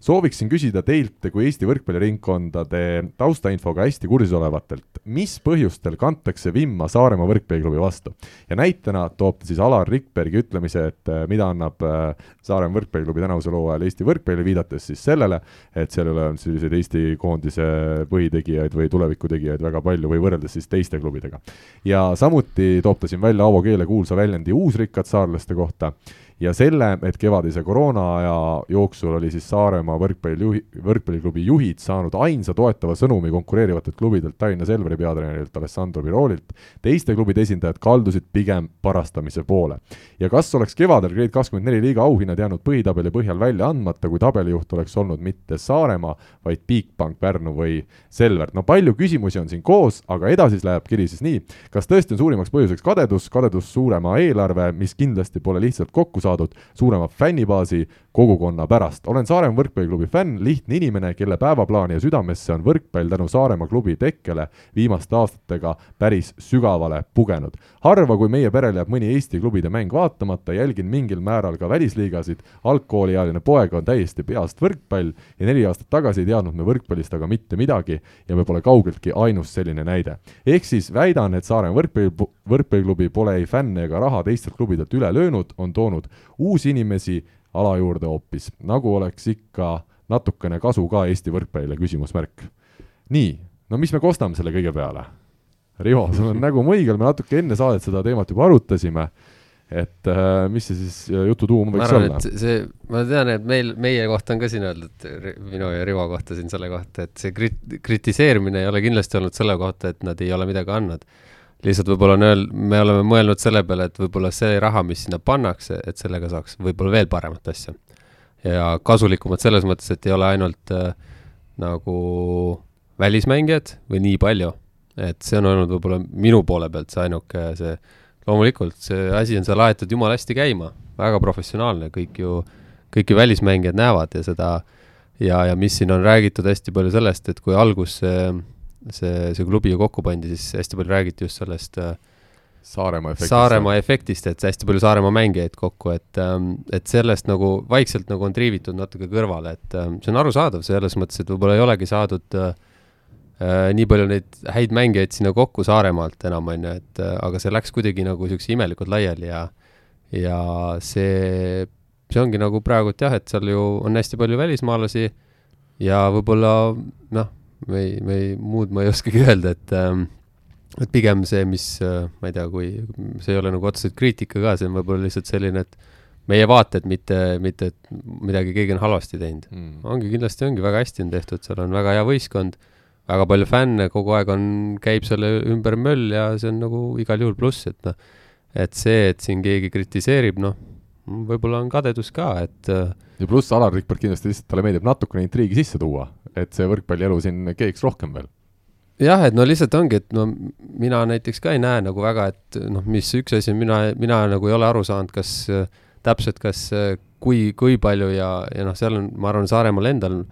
sooviksin küsida teilt kui Eesti võrkpalliringkondade taustainfoga hästi kursis olevatelt, mis põhjustel kantakse vimma Saaremaa võrkpalliklubi vastu? ja näitena toob ta siis Alar Rikbergi ütlemise, et äh, mida annab äh, Saaremaa võrkpalliklubi tänavusel hooajal Eesti võrkpallile, viidates siis sellele, et seal ei ole selliseid Eesti koondise põhitegijaid või tulevikutegijaid väga palju või võrreldes siis teiste klubidega. ja samuti toob ta siin välja Aavo Keele kuulsa väljendi uusrikkad saarlaste kohta ja selle, et kevadise koroonaaja jooksul oli siis Saaremaa võrkpallijuhi, võrkpalliklubi juhid saanud ainsa toetava sõnumi konkureerivatelt klubidelt Tallinna Selveri peatreenerilt Alessandro Birolilt, teiste klubide esindajad kaldusid pigem parastamise poole. ja kas oleks kevadel Grade kakskümmend neli liiga auhinnad jäänud põhitabeli põhjal välja andmata, kui tabelijuht oleks olnud mitte Saaremaa, vaid Bigbank, Pärnu või Selver? no palju küsimusi on siin koos, aga edasi läheb kiri siis nii, kas tõesti on suurimaks põhjuseks kadedus, kadedus suurema eelarve, mis kindlasti pole lihtsalt kokku saanud, saadud suurema fännibaasi kogukonna pärast. olen Saaremaa võrkpalliklubi fänn, lihtne inimene, kelle päevaplaani ja südamesse on võrkpall tänu Saaremaa klubi tekkele viimaste aastatega päris sügavale pugenud. harva, kui meie perel jääb mõni Eesti klubide mäng vaatamata, jälgin mingil määral ka välisliigasid, algkooliealine poeg on täiesti peast võrkpall ja neli aastat tagasi ei teadnud me võrkpallist aga mitte midagi ja me pole kaugeltki ainus selline näide. ehk siis väidan, et Saaremaa võrkpalli, võrkpalliklubi pole ei fänne ega raha teistelt klubidelt üle löönud, on toonud uusi inimesi ala juurde hoopis, nagu oleks ikka natukene kasu ka Eesti võrkpallile, küsimusmärk. nii, no mis me kostame selle kõige peale? Rivo, sul on nägu muigel, me natuke enne saadet seda teemat juba arutasime, et äh, mis see siis äh, jutu tuum ma võiks arvan, olla see, ma tean, et meil, meie kohta on ka siin öeldud, minu ja Rivo kohta siin selle kohta, et see krit-, kritiseerimine ei ole kindlasti olnud selle kohta, et nad ei ole midagi andnud. Lihtsalt võib-olla on öeld-, me oleme mõelnud selle peale, et võib-olla see raha, mis sinna pannakse, et sellega saaks võib-olla veel paremat asja. ja kasulikumat selles mõttes, et ei ole ainult äh, nagu välismängijad või nii palju. et see on olnud võib-olla minu poole pealt see ainuke see loomulikult see asi on seal aetud jumala hästi käima, väga professionaalne, kõik ju, kõik ju välismängijad näevad ja seda ja, ja mis siin on räägitud hästi palju sellest, et kui algus see, see, see klubi ju kokku pandi, siis hästi palju räägiti just sellest äh, Saaremaa efekt. Saaremaa efektist, et hästi palju Saaremaa mängijaid kokku, et, et sellest nagu vaikselt nagu on triivitud natuke kõrvale, et ähm, see on arusaadav selles mõttes, et võib-olla ei olegi saadud äh, äh, nii palju neid häid mängijaid sinna kokku Saaremaalt enam, on ju, et äh, aga see läks kuidagi nagu niisuguse imelikult laiali ja ja see, see ongi nagu praegu, et jah, et seal ju on hästi palju välismaalasi ja võib-olla noh, me ei, me ei, muud ma ei oskagi öelda, et ähm, et pigem see, mis äh, ma ei tea, kui see ei ole nagu otseselt kriitika ka, see on võib-olla lihtsalt selline, et meie vaated, mitte, mitte et midagi keegi on halvasti teinud. mm.. ongi, kindlasti ongi väga hästi on tehtud, seal on väga hea võistkond, väga palju fänne, kogu aeg on, käib selle ümber möll ja see on nagu igal juhul pluss, et noh, et see, et siin keegi kritiseerib, noh, võib-olla on kadedus ka, et äh, ja pluss Alar Rikberg kindlasti lihtsalt talle meeldib natukene intriigi sisse tuua, et see võrkpallielu siin keeks rohkem veel. jah, et no lihtsalt ongi, et no mina näiteks ka ei näe nagu väga, et noh, mis üks asi mina, mina nagu ei ole aru saanud, kas äh, täpselt, kas äh, kui, kui palju ja, ja noh, seal on, ma arvan, Saaremaal endal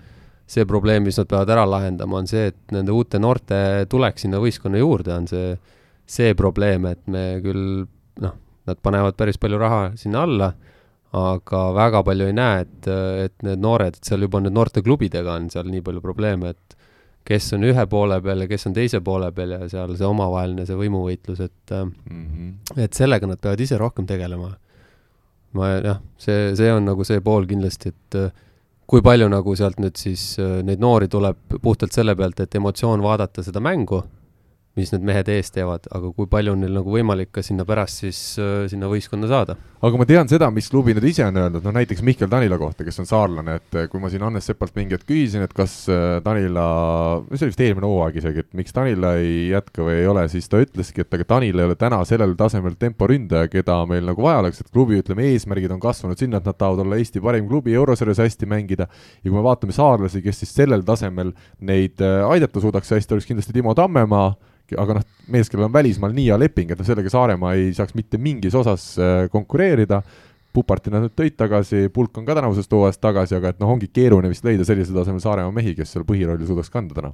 see probleem, mis nad peavad ära lahendama, on see, et nende uute noorte tulek sinna võistkonna juurde on see, see probleem, et me küll noh, nad panevad päris palju raha sinna alla, aga väga palju ei näe, et, et need noored, et seal juba need noorteklubidega on seal nii palju probleeme, et kes on ühe poole peal ja kes on teise poole peal ja seal see omavaheline see võimuvõitlus, et Mm -hmm. et sellega nad peavad ise rohkem tegelema. ma jah, see, see on nagu see pool kindlasti, et äh, kui palju nagu sealt nüüd siis äh, neid noori tuleb puhtalt selle pealt, et emotsioon vaadata seda mängu, mis need mehed ees teevad, aga kui palju on neil nagu võimalik ka sinna pärast siis äh, sinna võistkonda saada. aga ma tean seda, mis klubi nüüd ise on öeldud, no näiteks Mihkel Tanila kohta, kes on saarlane, et eh, kui ma siin Hannes Sepalt mingi hetk küsisin, et kas Tanila, see oli vist eelmine hooaeg isegi, et miks Tanila ei jätka või ei ole, siis ta ütleski, et aga Tanil ei ole täna sellel tasemel temporündaja, keda meil nagu vaja oleks, et klubi, ütleme, eesmärgid on kasvanud sinna, et nad tahavad olla Eesti parim klubi eurosarjas hästi mängida ja kui me vaatame saarlasi, kes siis sellel tasemel neid aidata suudaks hästi, oleks kindlasti Timo Tammemaa, aga noh, mees, kellel on välismaal nii hea leping, et sellega Saaremaa ei saaks mitte mingis osas äh, konkureerida, Puparti nad nüüd tõid tagasi, Pulk on ka tänavusest hooajast tagasi, aga et noh, ongi keeruline vist leida sellisel tasemel Saaremaa mehi, kes seal põhirolli suudaks kanda täna.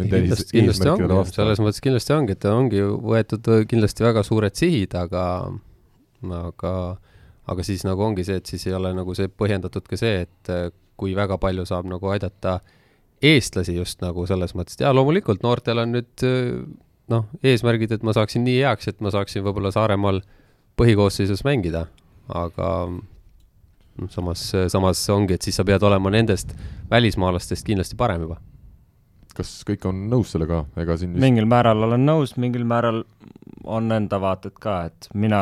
kindlasti, kindlasti ongi, selles mõttes kindlasti ongi, et ongi võetud kindlasti väga suured sihid, aga, aga, aga siis nagu ongi see, et siis ei ole nagu see põhjendatud ka see, et äh, kui väga palju saab nagu aidata eestlasi just nagu selles mõttes, et jaa, loomulikult noortel on nüüd äh, noh, eesmärgid, et ma saaksin nii heaks, et ma saaksin võib-olla Saaremaal põhikoosseisus mängida, aga noh, samas, samas ongi, et siis sa pead olema nendest välismaalastest kindlasti parem juba. Kas kõik on nõus sellega, ega siin vist mingil määral olen nõus, mingil määral on enda vaated ka, et mina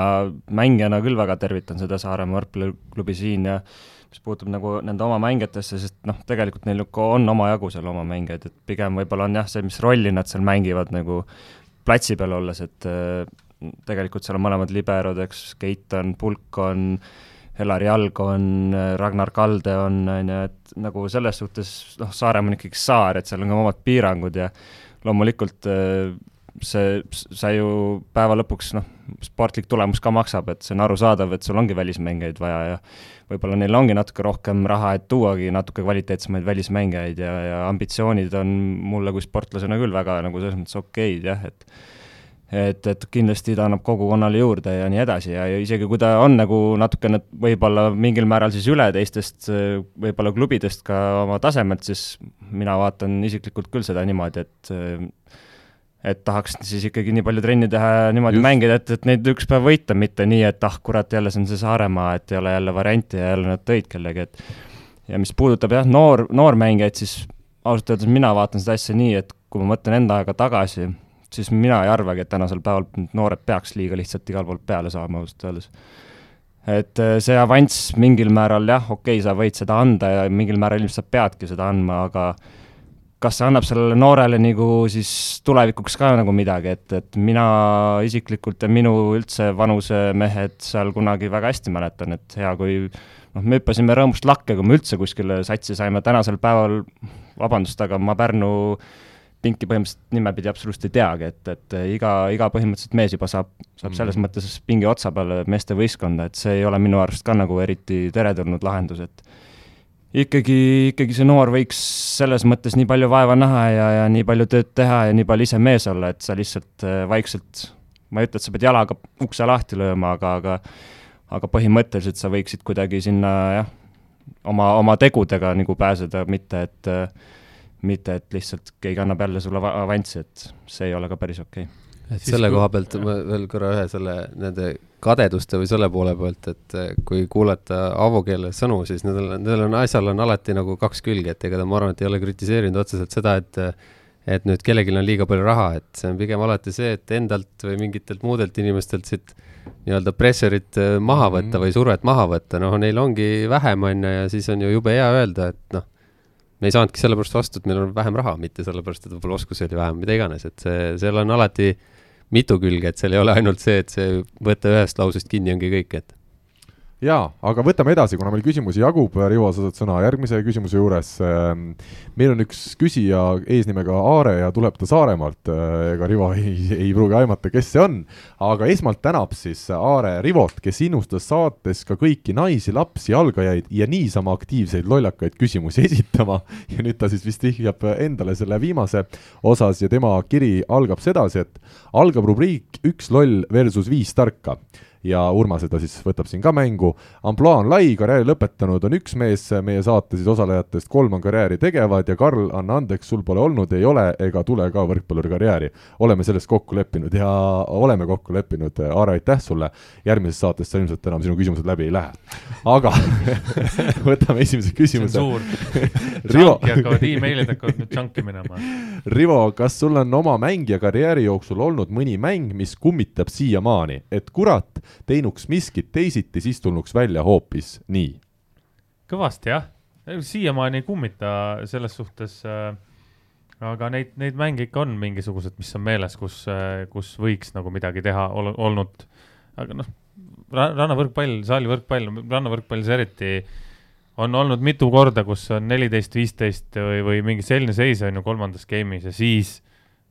mängijana küll väga tervitan seda Saaremaa võrkpalliklubi siin ja mis puutub nagu nende oma mängijatesse, sest noh, tegelikult neil on omajagu seal oma mängijaid, et pigem võib-olla on jah, see, mis rolli nad seal mängivad nagu platsi peal olles, et äh, tegelikult seal on mõlemad liberod, eks, Keit on, Pulk on, Elari Jalg on, Ragnar Kalde on, on ju, et nagu selles suhtes noh, Saaremaa on ikkagi saar, et seal on ka omad piirangud ja loomulikult äh, see, sa ju päeva lõpuks noh, sportlik tulemus ka maksab, et see on arusaadav, et sul ongi välismängijaid vaja ja võib-olla neil ongi natuke rohkem raha, et tuuagi natuke kvaliteetsemaid välismängijaid ja, ja ambitsioonid on mulle kui sportlasena küll väga nagu selles mõttes okeid jah, et et, et kindlasti ta annab kogukonnale juurde ja nii edasi ja, ja isegi kui ta on nagu natukene võib-olla mingil määral siis üle teistest võib-olla klubidest ka oma tasemelt, siis mina vaatan isiklikult küll seda niimoodi, et et tahaks siis ikkagi nii palju trenni teha ja niimoodi Just. Mängida, et, et neid üks päev võita, mitte nii, et ah kurat, jälle see on see Saaremaa, et ei ole jälle varianti ja jälle nad tõid kellegi, et ja mis puudutab jah, noor, noormängijaid, siis ausalt öeldes mina vaatan seda asja nii, et kui ma mõtlen enda aega tagasi, siis mina ei arvagi, et tänasel päeval noored peaks liiga lihtsalt igalt poolt peale saama ausalt öeldes. et äh, see avanss mingil määral jah, okei okay,, sa võid seda anda ja mingil määral ilmselt sa peadki seda andma, aga kas see annab sellele noorele nagu siis tulevikuks ka nagu midagi, et, et mina isiklikult ja minu üldse vanusemehed seal kunagi väga hästi mäletan, et hea, kui noh, me hüppasime rõõmust lakke, kui me üldse kuskile satsi saime, tänasel päeval, vabandust, aga ma Pärnu pinki põhimõtteliselt nimepidi absoluutselt ei teagi, et, et iga, iga põhimõtteliselt mees juba saab, saab selles mm. mõttes pingi otsa peale meeste võistkonda, et see ei ole minu arust ka nagu eriti teretulnud lahendus, et ikkagi, ikkagi see noor võiks selles mõttes nii palju vaeva näha ja, ja nii palju tööd teha ja nii palju ise mees olla, et sa lihtsalt äh, vaikselt, ma ei ütle, et sa pead jalaga ukse lahti lööma, aga, aga aga põhimõtteliselt sa võiksid kuidagi sinna jah, oma, oma tegudega nagu pääseda, mitte et mitte et lihtsalt keegi annab jälle sulle avanssi, et see ei ole ka päris okei okay. Selle kui... koha pealt ma veel korra ühe selle, nende kadeduste või selle poole pealt, et kui kuulata Aavo keele sõnu, siis nendel, nendel on, asjal on alati nagu kaks külge, et ega ta, ma arvan, et ei ole kritiseerinud otseselt seda, et et nüüd kellelgi on liiga palju raha, et see on pigem alati see, et endalt või mingitelt muudelt inimestelt siit nii-öelda pressurit eh, maha võtta mm -hmm. või survet maha võtta, noh, neil ongi vähem, on ju, ja siis on ju jube hea öelda, et noh me ei saanudki sellepärast vastu, et meil on vähem raha, mitte sellepärast, et võib-olla oskusi oli vähem, mida iganes, et see, seal on alati mitu külge, et seal ei ole ainult see, et see võtta ühest lausest kinni ongi kõik, et jaa, aga võtame edasi, kuna meil küsimusi jagub, Rivo, sa saad sõna järgmise küsimuse juures. Ehm, meil on üks küsija eesnimega Aare ja tuleb ta Saaremaalt, ehm, ega Rivo ei, ei pruugi aimata, kes see on, aga esmalt tänab siis Aare Rivot, kes innustas saates ka kõiki naisi, lapsi, algajaid ja niisama aktiivseid lollakaid küsimusi esitama. Ja nüüd ta siis vist vihjab endale selle viimase osas ja tema kiri algab sedasi, et algab rubriik Üks loll versus viis tarka ja Urmas seda siis võtab siin ka mängu. ampluaa on lai, karjääri lõpetanud on üks mees meie saate siis osalejatest, kolm on karjääri tegevad ja Karl, anna andeks, sul pole olnud, ei ole ega tule ka võrkpalluri karjääri. oleme selles kokku leppinud ja oleme kokku leppinud, Aare, aitäh sulle, järgmises saates sa ilmselt enam sinu küsimused läbi ei lähe. aga võtame esimese küsimuse. Rivo hakkavad emailid hakkavad nüüd džanki minema. Rivo, kas sul on oma mängija karjääri jooksul olnud mõni mäng, mis kummitab siiamaani, et kurat, teinuks miskit teisiti, siis tulnuks välja hoopis nii. kõvasti jah, siiamaani ei kummita selles suhtes äh, aga neid, neid mänge ikka on mingisugused, mis on meeles, kus, äh, kus võiks nagu midagi teha ol, olnud. aga noh, rannavõrkpall, saalivõrkpall, rannavõrkpallis eriti on olnud mitu korda, kus on neliteist, viisteist või, või mingi selline seis on ju kolmandas game'is ja siis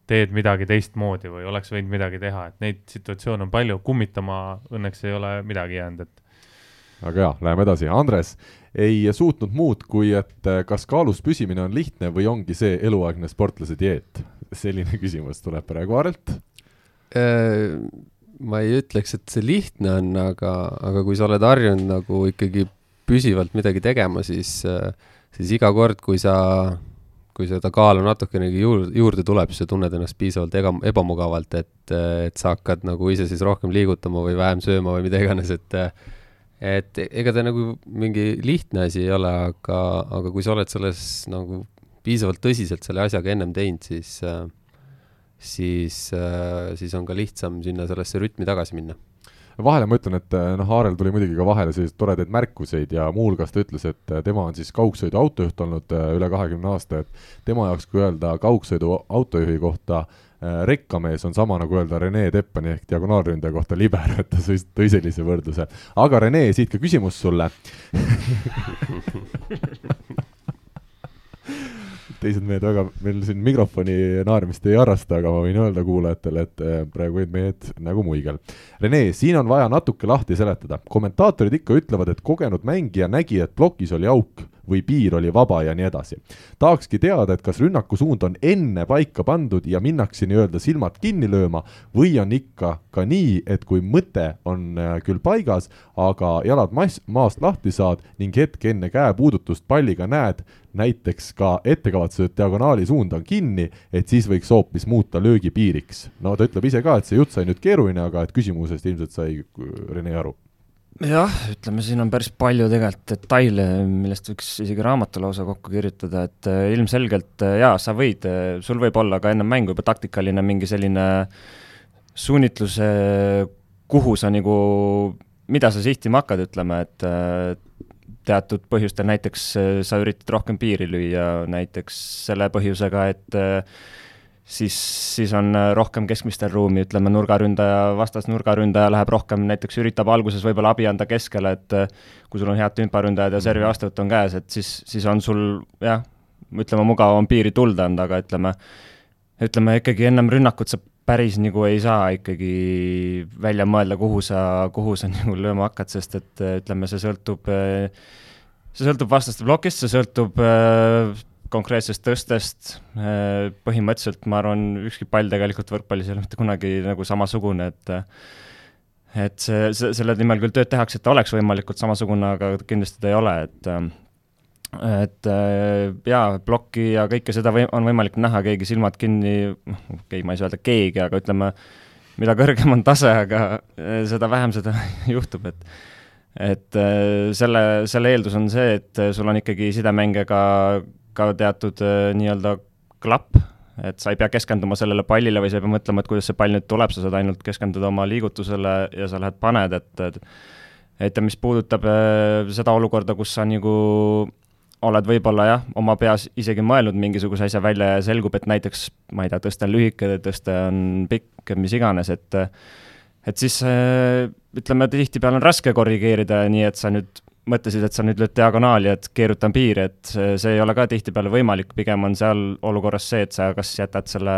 teed midagi teistmoodi või oleks võinud midagi teha, et neid situatsioone on palju, kummitama õnneks ei ole midagi jäänud, et väga hea, läheme edasi, Andres ei suutnud muud, kui et eh, kas kaalus püsimine on lihtne või ongi see eluaegne sportlase dieet? selline küsimus tuleb praegu Aarelt. Äh, ma ei ütleks, et see lihtne on, aga, aga kui sa oled harjunud nagu ikkagi püsivalt midagi tegema, siis, äh, siis iga kord, kui sa kui seda kaalu natukenegi juurde, juurde tuleb, siis sa tunned ennast piisavalt ega, ebamugavalt, et, et sa hakkad nagu ise siis rohkem liigutama või vähem sööma või mida iganes, et et ega ta nagu mingi lihtne asi ei ole, aga, aga kui sa oled selles nagu piisavalt tõsiselt selle asjaga ennem teinud, siis, siis, siis on ka lihtsam sinna sellesse rütmi tagasi minna vahele ma ütlen, et eh, noh, Aarel tuli muidugi ka vahele selliseid toredaid märkuseid ja muuhulgas ta ütles, et eh, tema on siis kaugsõidu autojuht olnud eh, üle kahekümne aasta, et tema jaoks, kui öelda kaugsõidu autojuhi kohta rekkamees on sama nagu öelda Rene Teppani ehk diagonaalründaja kohta libero, et ta tõi sellise võrdluse. aga Rene, siit ka küsimus sulle teised mehed väga meil siin mikrofoni naermist ei harrasta, aga ma võin öelda kuulajatele, et eh, praegu olid mehed nagu muigel. Rene, siin on vaja natuke lahti seletada. kommentaatorid ikka ütlevad, et kogenud mängija nägi, et plokis oli auk või piir oli vaba ja nii edasi. tahakski teada, et kas rünnaku suund on enne paika pandud ja minnakse nii-öelda silmad kinni lööma või on ikka ka nii, et kui mõte on eh, küll paigas, aga jalad mass, maast lahti saad ning hetk enne käepuudutust palliga näed, näiteks ka ettekavatsused diagonaali suund on kinni, et siis võiks hoopis muuta löögipiiriks. no ta ütleb ise ka, et see jutt sai nüüd keeruline, aga et küsimusest ilmselt sai Rene aru jah, ütleme, siin on päris palju tegelikult detaile, millest võiks isegi raamatu lausa kokku kirjutada, et äh, ilmselgelt äh, jaa, sa võid, äh, sul võib olla ka enne mängu juba taktikaline mingi selline suunitlus, kuhu sa nagu mida sa sihtima hakkad, ütleme, et teatud põhjustel, näiteks sa üritad rohkem piiri lüüa, näiteks selle põhjusega, et äh, siis, siis on rohkem keskmistel ruumi, ütleme, nurgaründaja, vastas nurgaründaja läheb rohkem, näiteks üritab alguses võib-olla abi anda keskele, et kui sul on head tümparündajad ja servi vastuvõtt on käes, et siis, siis on sul jah, ütleme, mugavam piiri tulda anda, aga ütleme, ütleme ikkagi ennem rünnakut sa päris nagu ei saa ikkagi välja mõelda, kuhu sa, kuhu sa nagu lööma hakkad, sest et ütleme, see sõltub, see sõltub vastaste plokist, see sõltub äh, konkreetsest tõstest, äh, põhimõtteliselt ma arvan, ükski pall tegelikult võrkpallis ei ole mitte kunagi nagu samasugune, et et see, see, selle nimel küll tööd tehakse, et ta oleks võimalikult samasugune, aga kindlasti ta ei ole, et et äh, jaa, plokki ja kõike seda või, on võimalik näha, keegi silmad kinni, noh, okei okay,, ma ei saa öelda keegi, aga ütleme, mida kõrgem on tase, aga äh, seda vähem seda juhtub, et et selle, selle eeldus on see, et sul on ikkagi sidemänge ka, teatud nii-öelda klapp, et sa ei pea keskenduma sellele pallile või sa ei pea mõtlema, et kuidas see pall nüüd tuleb, sa saad ainult keskenduda oma liigutusele ja sa lähed paned, et, et et mis puudutab seda olukorda, kus sa nagu oled võib-olla jah, oma peas isegi mõelnud mingisuguse asja välja ja selgub, et näiteks ma ei tea, tõste on lühike, tõste on pikk, mis iganes, et et siis ütleme, tihtipeale on raske korrigeerida, nii et sa nüüd mõtlesid, et sa nüüd lööd diagonaali, et keerutan piiri, et see ei ole ka tihtipeale võimalik, pigem on seal olukorras see, et sa kas jätad selle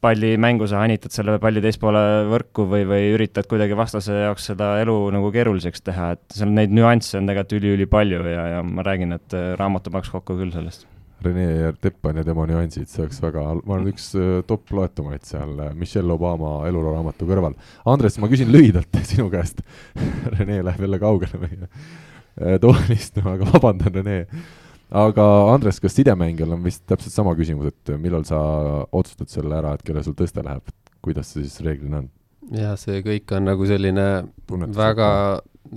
palli mängu, sa hanitad selle palli teispoole võrku või, või üritad kuidagi vastase jaoks seda elu nagu keeruliseks teha, et seal neid nüansse on tegelikult üli-ülipalju ja, ja ma räägin, et äh, raamatu paneks kokku küll sellest. Rene Teppan ja tema nüansid, see oleks väga, ma arvan, üks äh, top loetumaid seal äh, Michelle Obama eluraamatu kõrval. Andres, ma küsin lühidalt sinu käest Rene läheb jälle kaugele meie toolist, ma väga vabandan, Rene. Aga Andres, kas sidemängijal on vist täpselt sama küsimus, et millal sa otsustad selle ära, et kelle sul tõste läheb, kuidas see siis reeglina on? jah, see kõik on nagu selline väga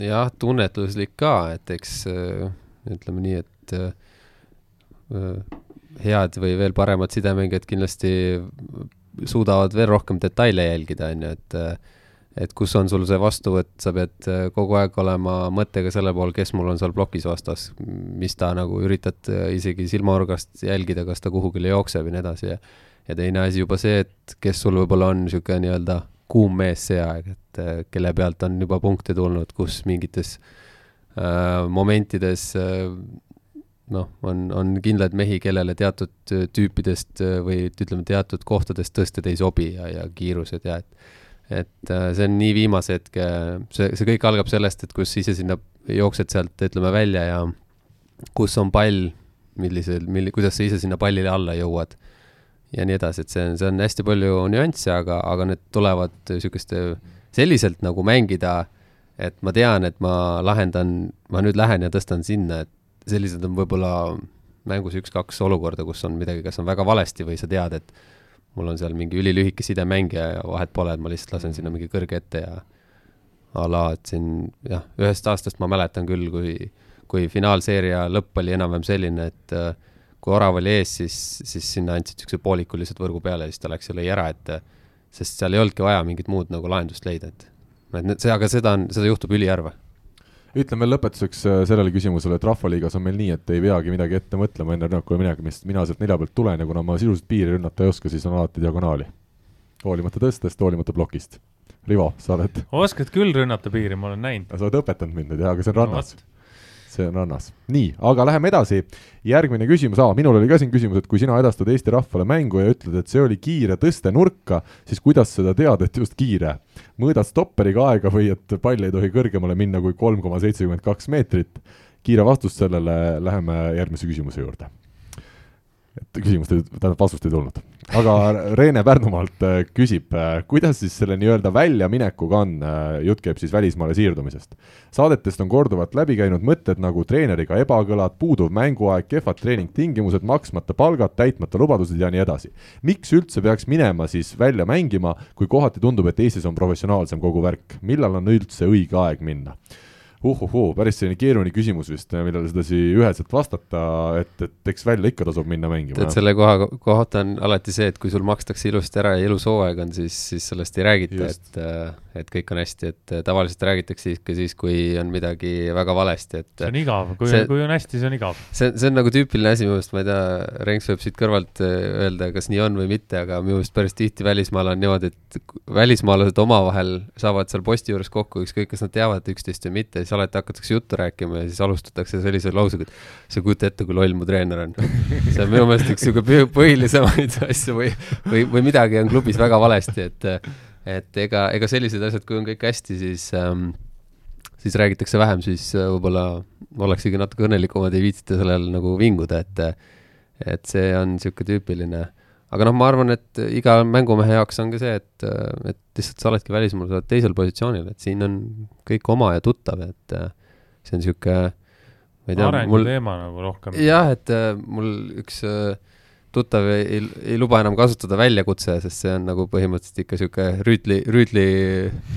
jah, tunnetuslik ka, et eks äh, ütleme nii, et äh, head või veel paremad sidemängijad kindlasti suudavad veel rohkem detaile jälgida, on ju, et äh, et kus on sul see vastuvõtt, sa pead äh, kogu aeg olema mõttega selle pool, kes mul on seal plokis vastas, mis ta nagu üritad äh, isegi silmaorgast jälgida, kas ta kuhugile jookseb ja nii edasi ja ja teine asi juba see, et kes sul võib-olla on niisugune nii-öelda kuum mees see aeg, et äh, kelle pealt on juba punkte tulnud, kus mingites äh, momentides äh, noh, on, on kindlaid mehi, kellele teatud tüüpidest või ütleme, teatud kohtadest tõsted ei sobi ja, ja kiirused ja et et äh, see on nii viimase hetke, see, see kõik algab sellest, et kus ise sinna jooksed sealt, ütleme, välja ja kus on pall, millisel, milli-, kuidas sa ise sinna pallile alla jõuad ja nii edasi, et see on, see on hästi palju nüansse, aga, aga need tulevad niisuguste, selliselt nagu mängida, et ma tean, et ma lahendan, ma nüüd lähen ja tõstan sinna, et sellised on võib-olla mängus üks-kaks olukorda, kus on midagi, kas on väga valesti või sa tead, et mul on seal mingi ülilühike sidemängija ja vahet pole, et ma lihtsalt lasen sinna mingi kõrge ette ja a la, et siin jah, ühest aastast ma mäletan küll, kui, kui finaalseeria lõpp oli enam-vähem selline, et äh, kui Orav oli ees, siis, siis sinna andsid niisuguse pooliku lihtsalt võrgu peale ja siis ta läks ja lõi ära, et sest seal ei olnudki vaja mingit muud nagu lahendust leida, et et see, aga seda on, seda juhtub üliharva ütlen veel lõpetuseks äh, sellele küsimusele, et Rahvaliigas on meil nii, et ei peagi midagi ette mõtlema enne rünnakule minemist, mina sealt nelja pealt tulen ja kuna ma sisuliselt piiri rünnata ei oska, siis on alati diagonaali. hoolimata tõstest, hoolimata plokist. Rivo, sa oled oskad küll rünnata piiri, ma olen näinud. sa oled õpetanud mind nüüd jah, aga see on rannas no, see on rannas. nii, aga läheme edasi. järgmine küsimus, aa, minul oli ka siin küsimus, et kui sina edastad Eesti rahvale mängu ja ütled, et see oli kiire tõste nurka, siis kuidas seda teada, et just kiire? mõõdad stopperiga aega või et pall ei tohi kõrgemale minna kui kolm koma seitsekümmend kaks meetrit? kiire vastus sellele, läheme järgmise küsimuse juurde et küsimust tähendab vastust ei tulnud. Aga Reene Pärnumaalt äh, küsib, äh, kuidas siis selle nii-öelda väljaminekuga on, äh, jutt käib siis välismaale siirdumisest. saadetest on korduvalt läbi käinud mõtted nagu treeneriga ebakõlad, puuduv mänguaeg, kehvad treeningtingimused, maksmata palgad, täitmata lubadused ja nii edasi. miks üldse peaks minema siis välja mängima, kui kohati tundub, et Eestis on professionaalsem kogu värk, millal on üldse õige aeg minna? Uhuhuu, päris selline keeruline küsimus vist, millele sedasi üheselt vastata, et, et eks välja ikka tasub minna mängima. tead, selle koha kohta on alati see, et kui sul makstakse ilusti ära ja ilus hooaeg on, siis, siis sellest ei räägita, et, et kõik on hästi, et tavaliselt räägitakse ikka siis, kui on midagi väga valesti, et see on igav, kui, kui on hästi, see on igav. see, see on nagu tüüpiline asi minu meelest, ma ei tea, Renks võib siit kõrvalt äh, öelda, kas nii on või mitte, aga minu meelest päris tihti välismaal on niimoodi, et välismaalased omavahel saavad seal posti juures kokku, ükskõik, kas nad teavad üksteist või mitte, siis alati hakatakse juttu rääkima ja siis alustatakse sellise lausega, et sa ei kujuta ette, kui loll mu treener on. see on minu meelest üks niisugune põhilisemaid asju või, või, või midagi on klubis väga valesti, et et ega, ega sellised asjad, kui on kõik hästi, siis ähm, siis räägitakse vähem, siis äh, võib-olla ollaksegi natuke õnnelikumad, ei viitsita sellel nagu vinguda, et et see on niisugune tüüpiline aga noh, ma arvan, et iga mängumehe jaoks on ka see, et, et lihtsalt sa oledki välismaal, sa oled teisel positsioonil, et siin on kõik oma ja tuttav, et see on niisugune ma ei tea, mul teema nagu rohkem. jah, et äh, mul üks äh, tuttav ei, ei, ei luba enam kasutada väljakutse, sest see on nagu põhimõtteliselt ikka niisugune rüütli, rüütli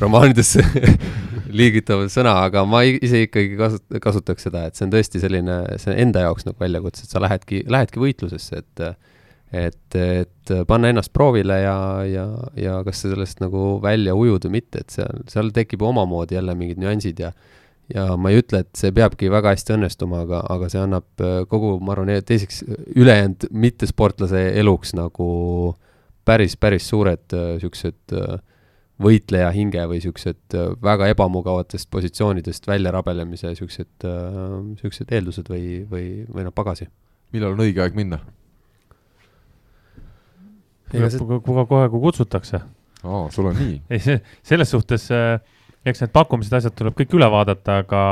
romaanidesse liigitav sõna, aga ma ise ikkagi kasut-, kasutaks seda, et see on tõesti selline, see enda jaoks nagu väljakutse, et sa lähedki, lähedki võitlusesse, et et, et panna ennast proovile ja, ja, ja kas sa sellest nagu välja ujud või mitte, et seal, seal tekib omamoodi jälle mingid nüansid ja ja ma ei ütle, et see peabki väga hästi õnnestuma, aga, aga see annab äh, kogu, ma arvan, teiseks ülejäänud mittesportlase eluks nagu päris, päris suured niisugused äh, võitleja hinge või niisugused äh, väga ebamugavatest positsioonidest välja rabelemise niisugused, niisugused eeldused või, või, või noh, pagasi. millal on õige aeg minna? Kohe, kohe, kui kutsutakse. aa, sul on nii? ei, see, selles suhtes äh, eks need pakkumised, asjad tuleb kõik üle vaadata, aga,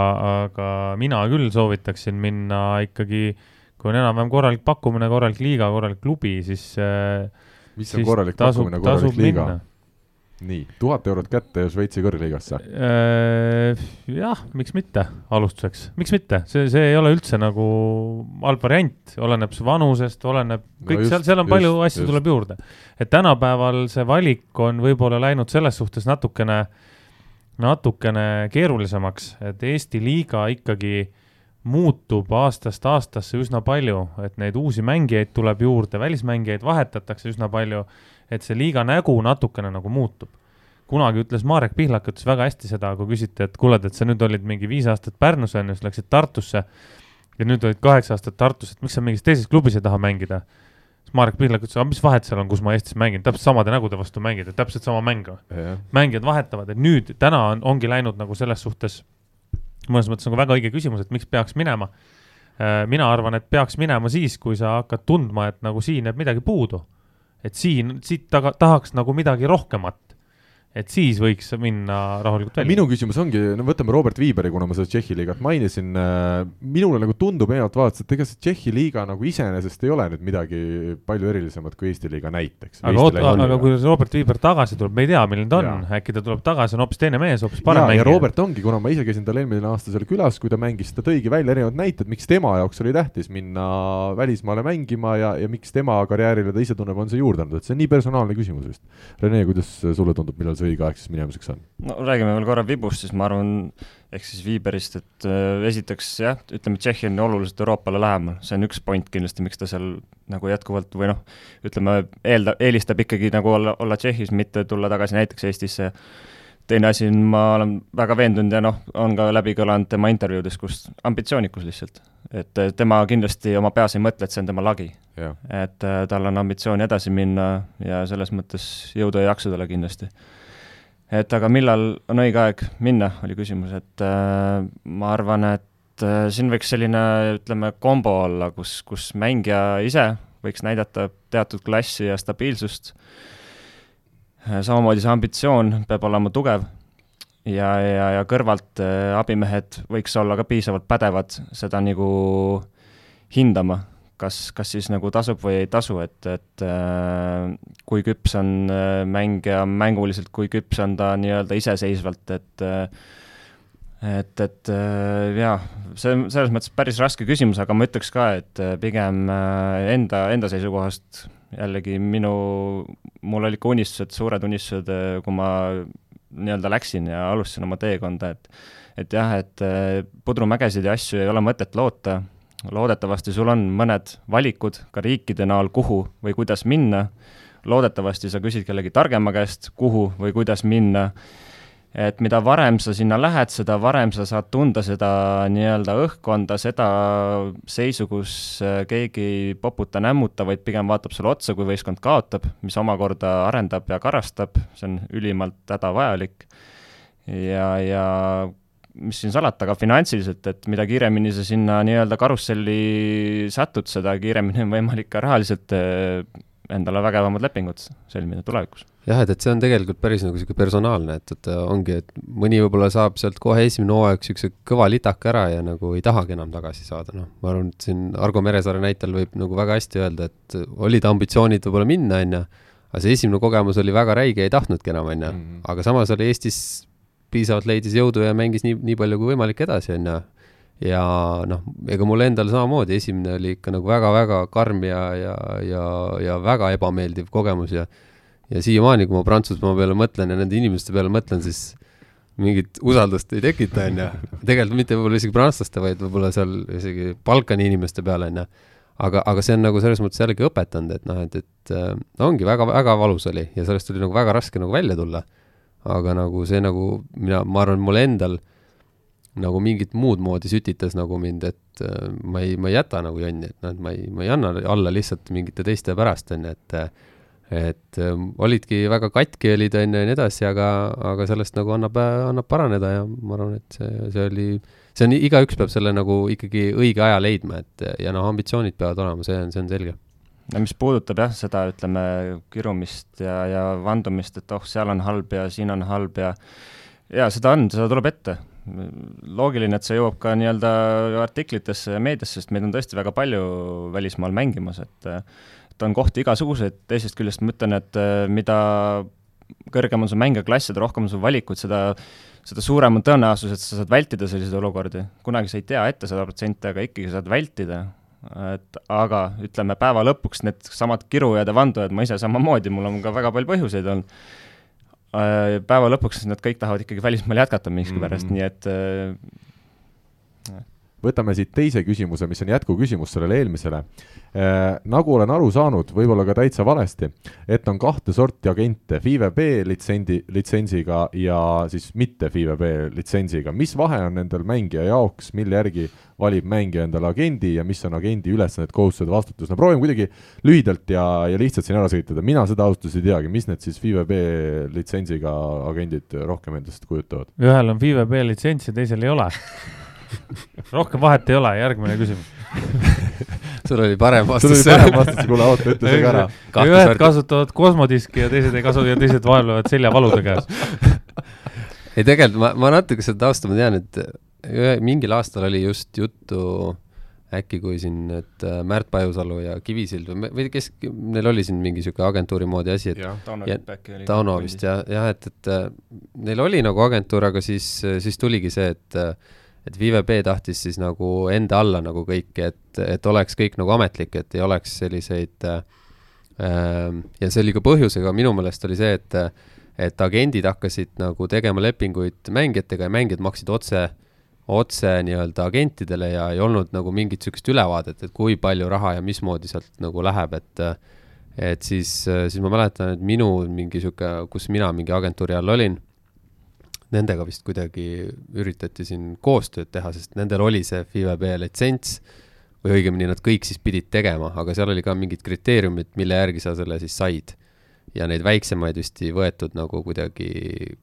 aga mina küll soovitaksin minna ikkagi, kui on enam-vähem korralik pakkumine, korralik liiga, korralik klubi, siis äh, mis on korralik tasub, pakkumine, korralik liiga? Nii, tuhat eurot kätte Šveitsi kõrgliigasse? Äh, jah, miks mitte, alustuseks, miks mitte, see, see ei ole üldse nagu halb variant, oleneb su vanusest, oleneb, kõik no just, seal, seal on just, palju asju just. tuleb juurde. et tänapäeval see valik on võib-olla läinud selles suhtes natukene natukene keerulisemaks, et Eesti liiga ikkagi muutub aastast aastasse üsna palju, et neid uusi mängijaid tuleb juurde, välismängijaid vahetatakse üsna palju, et see liiga nägu natukene nagu muutub kunagi ütles Marek Pihlak, ütles väga hästi seda, kui küsiti, et kuule, et sa nüüd olid mingi viis aastat Pärnus on ju, siis läksid Tartusse ja nüüd olid kaheksa aastat Tartus, et miks sa mingis teises klubis ei taha mängida. siis Marek Pihlak ütles, aga mis vahet seal on, kus ma Eestis mängin, täpselt samade nägude vastu mängida, täpselt sama mäng. mängijad vahetavad, et nüüd, täna on, ongi läinud nagu selles suhtes mõnes mõttes nagu väga õige küsimus, et miks peaks minema. Äh, mina arvan, et peaks minema siis, kui sa hakkad tundma, et nagu siin jääb midagi puudu. Et siin, siit taga, tahaks nagu midagi rohkemat et siis võiks minna rahulikult välja. minu küsimus ongi, no võtame Robert Viiberi, kuna ma seda Tšehhi liigat mainisin äh,, minule nagu tundub eelnevalt vaadates, et ega see Tšehhi liiga nagu iseenesest ei ole nüüd midagi palju erilisemat kui Eesti liiga näiteks. aga oota, aga kui Robert Viiber tagasi tuleb, me ei tea, milline ta on, äkki ta tuleb tagasi, on hoopis teine mees, hoopis parem mängija. ja Robert ongi, kuna ma ise käisin tal eelmine aasta seal külas, kui ta mängis, ta tõigi välja erinevad näited, miks tema jaoks oli tähtis minna välismaale mängima ja, ja miks tema karjäärile ta ise tunneb, on see juurde andnud, et see on nii personaalne küsimus vist. Rene, kuidas sulle tundub, millal see see õige aeg siis minemiseks on? no räägime veel korra Vibust, siis ma arvan, ehk siis Viiberist, et äh, esiteks jah, ütleme, Tšehhi on oluliselt Euroopale lähemal, see on üks point kindlasti, miks ta seal nagu jätkuvalt või noh, ütleme, eelda-, eelistab ikkagi nagu olla, olla Tšehhis, mitte tulla tagasi näiteks Eestisse. teine asi on, ma olen väga veendunud ja noh, on ka läbi kõlanud tema intervjuudes, kus ambitsioonikus lihtsalt. et tema kindlasti oma peas ei mõtle, et see on tema lagi. et äh, tal on ambitsioon edasi minna ja selles mõttes jõudu ja jaksu talle kindlasti et aga millal on õige aeg minna, oli küsimus, et äh, ma arvan, et äh, siin võiks selline, ütleme, kombo olla, kus, kus mängija ise võiks näidata teatud klassi ja stabiilsust. Äh,, samamoodi see ambitsioon peab olema tugev ja, ja, ja kõrvalt äh, abimehed võiks olla ka piisavalt pädevad seda nagu hindama kas, kas siis nagu tasub või ei tasu, et, et äh, kui küps on äh, mängija mänguliselt, kui küps on ta nii-öelda iseseisvalt, et äh, et, et jaa, see on selles mõttes päris raske küsimus, aga ma ütleks ka, et pigem enda, enda seisukohast jällegi minu, mul olid ka unistused, suured unistused, kui ma nii-öelda läksin ja alustasin oma teekonda, et et jah, et pudrumägesid ja asju ei ole mõtet loota, loodetavasti sul on mõned valikud ka riikide näol, kuhu või kuidas minna, loodetavasti sa küsid kellegi targema käest, kuhu või kuidas minna, et mida varem sa sinna lähed, seda varem sa saad tunda seda nii-öelda õhkkonda, seda seisu, kus äh, keegi ei poputa, nämmuta, vaid pigem vaatab sulle otsa, kui võistkond kaotab, mis omakorda arendab ja karastab, see on ülimalt hädavajalik. ja, ja mis siin salata, aga finantsiliselt, et mida kiiremini sa sinna nii-öelda karusselli satud, seda kiiremini on võimalik ka rahaliselt eh, endale vägevamad lepingud sõlmida tulevikus. jah, et, et see on tegelikult päris nagu niisugune personaalne, et, et ongi, et mõni võib-olla saab sealt kohe esimene hooaeg niisuguse kõva litaka ära ja nagu ei tahagi enam tagasi saada, noh, ma arvan, et siin Argo Meresaare näitel võib nagu väga hästi öelda, et olid ambitsioonid võib-olla minna, on ju, aga see esimene kogemus oli väga räige, ei tahtnudki enam, on ju, mhm. aga samas oli Eestis piisavalt leidis jõudu ja mängis nii, nii palju kui võimalik edasi, on ju. ja noh, ega mul endal samamoodi, esimene oli ikka nagu väga-väga karm ja, ja, ja, ja väga ebameeldiv kogemus ja ja siiamaani, kui ma Prantsusmaa peale mõtlen ja nende inimeste peale mõtlen, siis mingit usaldust ei tekita, on ju. tegelikult mitte võib-olla isegi prantslaste, vaid võib-olla seal isegi Balkani inimeste peale, on ju. aga, aga see on nagu selles mõttes jällegi õpetanud, et noh, et, et äh, ongi väga-väga valus oli ja sellest oli nagu väga raske nagu välja tulla aga nagu see nagu, mina, ma arvan, mul endal nagu mingit muud moodi sütitas nagu mind, et äh, ma ei, ma ei jäta nagu jonni, et noh, et ma ei, ma ei anna alla lihtsalt mingite teiste pärast, on ju, et et äh, olidki väga katki olid, on ju, ja nii edasi, aga, aga sellest nagu annab, annab paraneda ja ma arvan, et see, see oli, see on, igaüks peab selle nagu ikkagi õige aja leidma, et ja noh, ambitsioonid peavad olema, see on, see on selge no mis puudutab jah, seda ütleme, kirumist ja, ja vandumist, et oh, seal on halb ja siin on halb ja jaa, seda on, seda tuleb ette. loogiline, et see jõuab ka nii-öelda artiklitesse ja meediasse, sest meid on tõesti väga palju välismaal mängimas, et et on kohti igasuguseid, teisest küljest ma ütlen, et mida kõrgem on su mängijaklass, seda rohkem on sul valikuid, seda seda suurem on tõenäosus, et sa saad vältida selliseid olukordi. kunagi sa ei tea ette sada protsenti, aga ikkagi saad vältida et aga ütleme, päeva lõpuks needsamad kirujad ja vandujad, ma ise samamoodi, mul on ka väga palju põhjuseid olnud, äh, päeva lõpuks nad kõik tahavad ikkagi välismaal jätkata miskipärast mm, -hmm. nii et äh, võtame siit teise küsimuse, mis on jätkuküsimus sellele eelmisele äh,. nagu olen aru saanud, võib-olla ka täitsa valesti, et on kahte sorti agente, FIVE B litsendi, litsentsiga ja siis mitte FIVE B litsentsiga. mis vahe on nendel mängija jaoks, mille järgi valib mängija endale agendi ja mis on agendi ülesanded, kohustused, vastutus, no proovime kuidagi lühidalt ja, ja lihtsalt siin ära sõitada, mina seda ausalt öeldes ei teagi, mis need siis FIVE B litsentsiga agendid rohkem endast kujutavad? ühel on FIVE B litsents ja teisel ei ole rohkem vahet ei ole, järgmine küsimus sul oli parem vastus. sul oli parem vastus, kuule oota, ütle see ka ära. ühed kasutavad kosmodiski ja teised ei kasuta ja teised vaevlevad seljavalude käes ei, tegelikult ma, ma natuke seda tausta ma tean, et ühe, mingil aastal oli just juttu äkki kui siin need äh, Märt Pajusalu ja Kivisild või, või kes, neil oli siin mingi niisugune agentuuri moodi asi, et jah, Tauno Lipp äkki oli. Tauno vist jah, jah, et, et äh, neil oli nagu agentuur, aga siis, siis tuligi see, et äh, et VVB tahtis siis nagu enda alla nagu kõiki, et, et oleks kõik nagu ametlik, et ei oleks selliseid äh, ja see oli ka põhjusega, minu meelest oli see, et et agendid hakkasid nagu tegema lepinguid mängijatega ja mängijad maksid otse, otse nii-öelda agentidele ja ei olnud nagu mingit niisugust ülevaadet, et kui palju raha ja mismoodi sealt nagu läheb, et et siis, siis ma mäletan, et minu mingi niisugune, kus mina mingi agentuuri all olin nendega vist kuidagi üritati siin koostööd teha, sest nendel oli see FIVB litsents või õigemini nad kõik siis pidid tegema, aga seal oli ka mingid kriteeriumid, mille järgi sa selle siis said. ja neid väiksemaid vist ei võetud nagu kuidagi,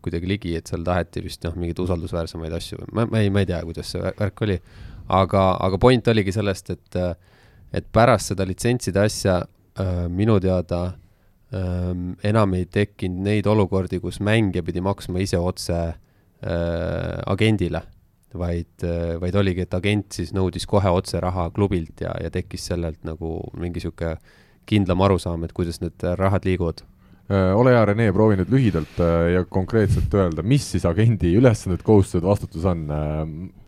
kuidagi ligi, et seal taheti vist noh, mingeid usaldusväärsemaid asju, ma, ma ei, ma ei tea, kuidas see värk oli. aga, aga point oligi sellest, et, et pärast seda litsentside asja äh, minu teada enam ei tekkinud neid olukordi, kus mängija pidi maksma ise otse äh, agendile, vaid vaid oligi, et agent siis nõudis kohe otse raha klubilt ja, ja tekkis sellelt nagu mingi niisugune kindlam arusaam, et kuidas need rahad liiguvad ole hea, Rene, proovi nüüd lühidalt ja konkreetselt öelda, mis siis agendi ülesanded, kohustused, vastutus on.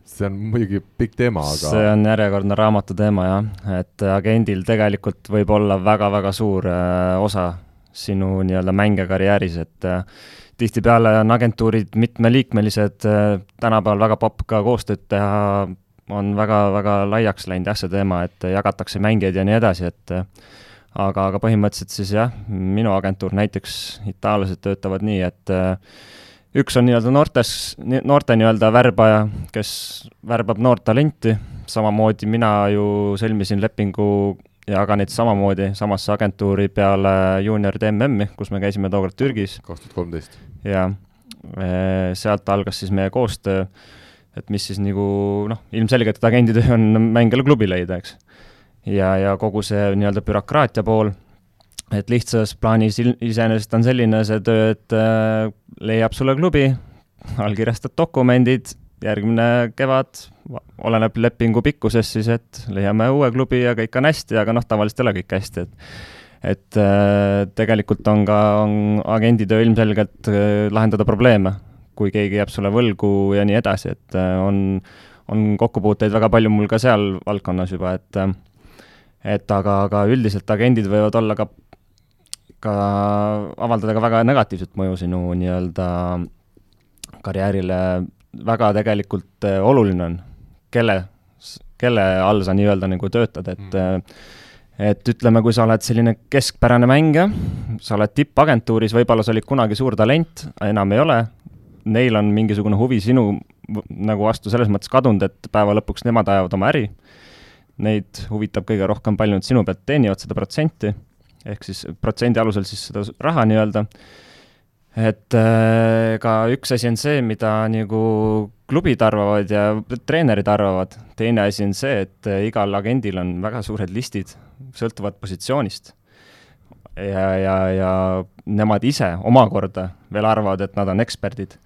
See on muidugi pikk teema, aga. see on järjekordne raamatu teema jah, et agendil tegelikult võib olla väga-väga suur osa sinu nii-öelda mängekarjääris, et äh, tihtipeale on agentuurid mitmeliikmelised, äh, tänapäeval väga popp ka koostööd teha, on väga-väga laiaks läinud jah, see teema, et jagatakse mängijaid ja nii edasi, et äh, aga, aga põhimõtteliselt siis jah, minu agentuur näiteks, itaallased töötavad nii, et üks on nii-öelda noortes, noorte nii-öelda värbaja, kes värbab noort talenti, samamoodi mina ju sõlmisin lepingu ja ka neid samamoodi samasse agentuuri peale juunioride MM-i, kus me käisime tookord Türgis. kaks tuhat kolmteist. jaa, sealt algas siis meie koostöö, et mis siis nagu noh, ilmselgelt, et agendi töö on mängijale klubi leida, eks. ja, ja kogu see nii-öelda bürokraatia pool, et lihtsas plaanis iseenesest on selline see töö, et äh, leiab sulle klubi, allkirjastad dokumendid järgmine kevad, oleneb lepingu pikkusest siis, et leiame uue klubi ja kõik on hästi, aga noh, tavaliselt ei ole kõik hästi, et et äh, tegelikult on ka, on agendi töö ilmselgelt äh, lahendada probleeme, kui keegi jääb sulle võlgu ja nii edasi, et äh, on, on kokkupuuteid väga palju mul ka seal valdkonnas juba, et et aga, aga üldiselt agendid võivad olla ka, ka avaldada ka väga negatiivset mõju sinu nii-öelda karjäärile väga tegelikult äh, oluline on, kelle, kelle all sa nii-öelda nagu töötad, et mm. et ütleme, kui sa oled selline keskpärane mängija, sa oled tippagentuuris, võib-olla sa olid kunagi suur talent, enam ei ole, neil on mingisugune huvi sinu nagu vastu selles mõttes kadunud, et päeva lõpuks nemad ajavad oma äri, neid huvitab kõige rohkem, palju nad sinu pealt teenivad seda protsenti, ehk siis protsendi alusel siis seda raha nii-öelda et äh, üks asi on see, mida nagu klubid arvavad ja treenerid arvavad, teine asi on see, et äh, igal agendil on väga suured listid, sõltuvalt positsioonist. ja, ja, ja nemad ise omakorda veel arvavad, et nad on eksperdid.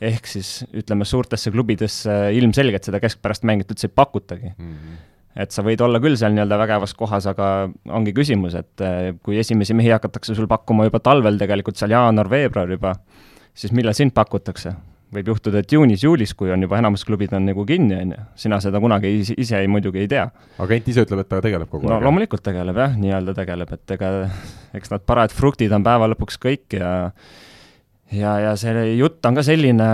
ehk siis ütleme, suurtesse klubidesse ilmselgelt seda keskpärast mängijat üldse ei pakutagi mm. -hmm et sa võid olla küll seal nii-öelda vägevas kohas, aga ongi küsimus, et eh, kui esimesi mehi hakatakse sul pakkuma juba talvel tegelikult seal jaanuar-veebruar juba, siis millal sind pakutakse? võib juhtuda, et juunis-juulis, kui on juba enamus klubid on nagu kinni, on ju, sina seda kunagi ise, ise ei, muidugi ei tea. agent ise ütleb, et ta tegeleb kogu no, aeg? no loomulikult tegeleb jah, nii-öelda tegeleb, et ega eks need parajad fruktid on päeva lõpuks kõik ja ja, ja see jutt on ka selline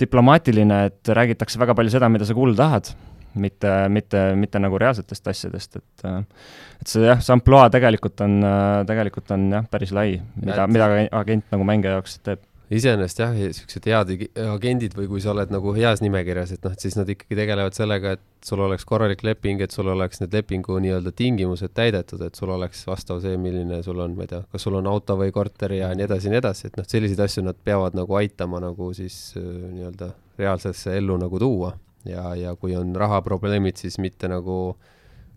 diplomaatiline, et räägitakse väga palju seda, mida sa kuulda tahad mitte, mitte, mitte nagu reaalsetest asjadest, et et see jah, see ampluaa tegelikult on, tegelikult on jah, päris lai, mida, mida agent nagu mängija jaoks teeb. Iseenesest jah, niisugused head agendid või kui sa oled nagu heas nimekirjas, et noh, et siis nad ikkagi tegelevad sellega, et sul oleks korralik leping, et sul oleks need lepingu nii-öelda tingimused täidetud, et sul oleks vastav see, milline sul on, ma ei tea, kas sul on auto või korter ja nii edasi ja nii edasi, et noh, selliseid asju nad peavad nagu aitama nagu siis nii-öelda reaalsesse ellu nagu tuua ja, ja kui on rahaprobleemid, siis mitte nagu